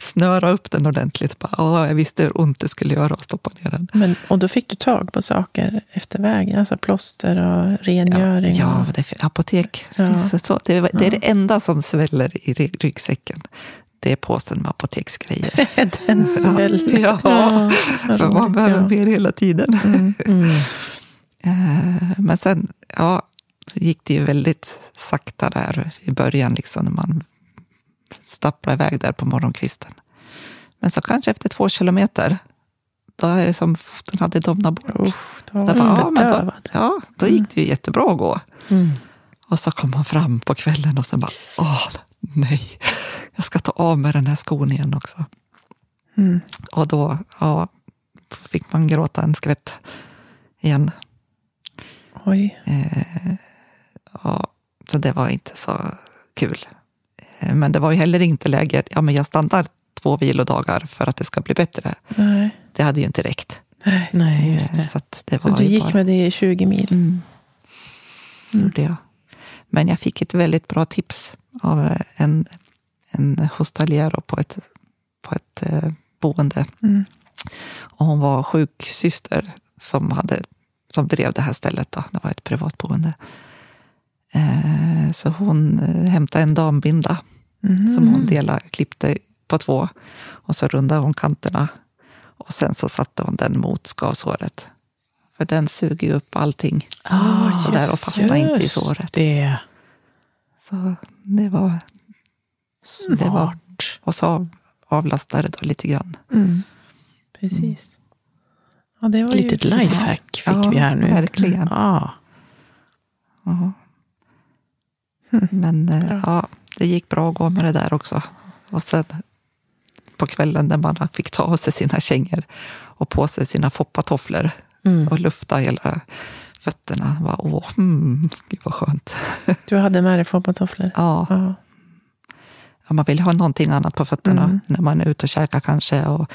snöra upp den ordentligt. Bara, åh, jag visste hur ont det skulle göra att stoppa ner den. Men, och då fick du tag på saker efter vägen? Alltså plåster och rengöring? Ja, och... det, apotek. Ja. Så. Det, är- det är det enda som sväller i ry- ryggsäcken. Det är påsen med apoteksgrejer. Den sväller. Ja, vad För man behöver ja. mer hela tiden. Mm. Mm. Eh, Men sen ja, så gick det ju väldigt sakta där i början, liksom, när man stapplade iväg där på morgonkvisten. Men så kanske efter två kilometer, då är det som foten hade domnat bort. Usch, då var bara, ja, men då, ja, då gick det ju jättebra att gå. Mm. Och så kom man fram på kvällen och sen bara, åh nej, jag ska ta av mig den här skon igen också. Mm. Och då ja, fick man gråta en skvätt igen. Oj. Eh, ja, så det var inte så kul. Eh, Men det var ju heller inte läget, ja men jag stannar två vilodagar för att det ska bli bättre. Nej. Det hade ju inte räckt. Nej. Nej, just Eh, det. Så, att det Så du ju gick bara- med det i 20 mil? Mm. Gjorde jag. Men jag fick ett väldigt bra tips av eh, en, en hostaliero på ett, på ett eh, boende. Mm. Och hon var sjuksyster som, hade, som drev det här stället. Då. Det var ett privatboende. Eh, så hon eh, hämtade en dambinda Mhm. som hon delade, klippte på två. Och så rundade hon kanterna. Och sen så satte hon den mot skavsåret. För den suger ju upp allting. Ah, så där och fastnade inte i såret. Det. Så det var... Det var Smart. och så av, avlastade det då lite grann. Mm. Precis. Ja, det var Ett litet lifehack fick Ja, vi här nu. verkligen. Ja. Ja. Men eh, ja, det gick bra att gå med det där också. Och sen på kvällen när man fick ta av sig sina kängor och på sig sina foppatofflor Mm. och lufta hela fötterna. Var, åh, mm, gud vad skönt. Du hade med dig foppatofflor? Ja, Ja. ja, man vill ha någonting annat på fötterna Mm. när man är ute och käkar kanske. Och,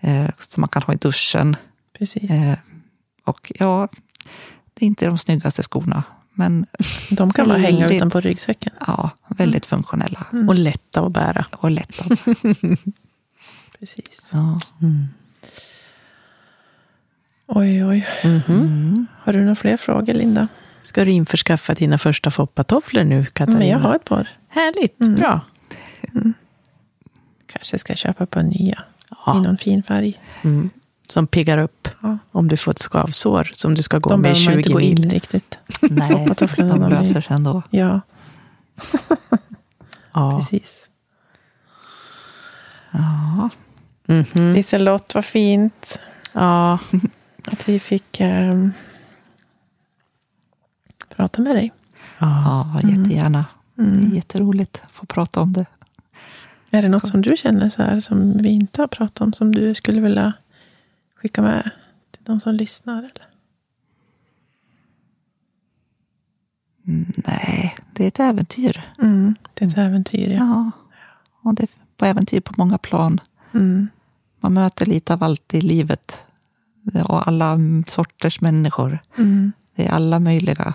eh, som man kan ha i duschen. Precis. Eh, och ja, det är inte de snyggaste skorna. Men De kan bara hänga väldigt- utanpå ryggsäcken. ja, väldigt funktionella Och lätta att bära. och lätta. Precis. Ja. Oj, oj. Mhm. Mm. Har du några fler frågor, Linda? Ska du införskaffa dina första foppatofflor nu, Katarina? Men jag har ett par. Härligt, bra. Kanske ska köpa par nya. I Ja. någon fin färg. Mm. Som piggar upp Ja. om du får ett skavsår som du ska gå De med i behöver man inte 20 gå in mil. riktigt. Nej, de de löser sig ändå. Ja, Ja. precis. Ja. Mhm. Liselott, vad fint ja, att vi fick ehm, prata med dig. ja. ja, jättegärna. Det Mm. är jätteroligt att få prata om det. Är det något som du känner så här som vi inte har pratat om som du skulle vilja skicka med till de som lyssnar? Eller? Mm, nej, det är ett äventyr. Mm, det är ett äventyr, ja. Ja. Och det är på äventyr på många plan. Mm, Man möter lite av allt i livet. Och alla sorters människor. mm, Det är alla möjliga.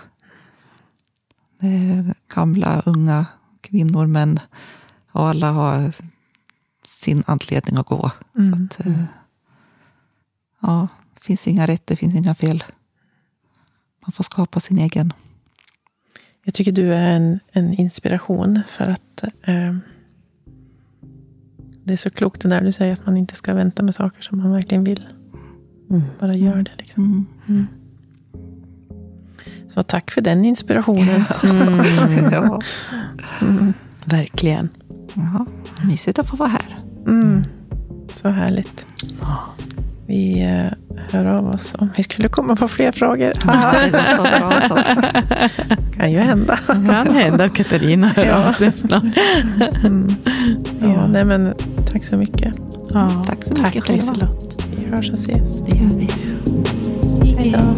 Det är gamla, unga, kvinnor, män. Och alla har sin anledning att gå. Mm. Så att, eh, ja, det finns inga rätt, det finns inga fel. Man får skapa sin egen. Jag tycker du är en, en inspiration för att ehm, det är så klokt det där du säger att man inte ska vänta med saker som man verkligen vill. Mm. Bara gör det. Liksom. Mm. Så tack för den inspirationen. ja. Verkligen. Jaha, mysigt att få vara här. Mm. Så härligt. Vi eh, hör av oss om vi skulle komma på fler frågor. Ja, det så bra så. kan ju hända. Det kan hända att Katarina hör Ja. av sig snart. Mm. Ja, nej, men tack så mycket. Ja, Tack så tack mycket själva. Liselott. Vi hörs och ses. Det gör vi. Hej då.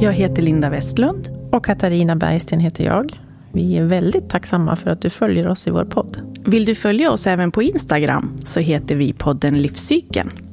Jag heter Linda Westlund. Och Katarina Bergsten heter jag. Vi är väldigt tacksamma för att du följer oss i vår podd. Vill du följa oss även på Instagram så heter vi podden Livscykeln.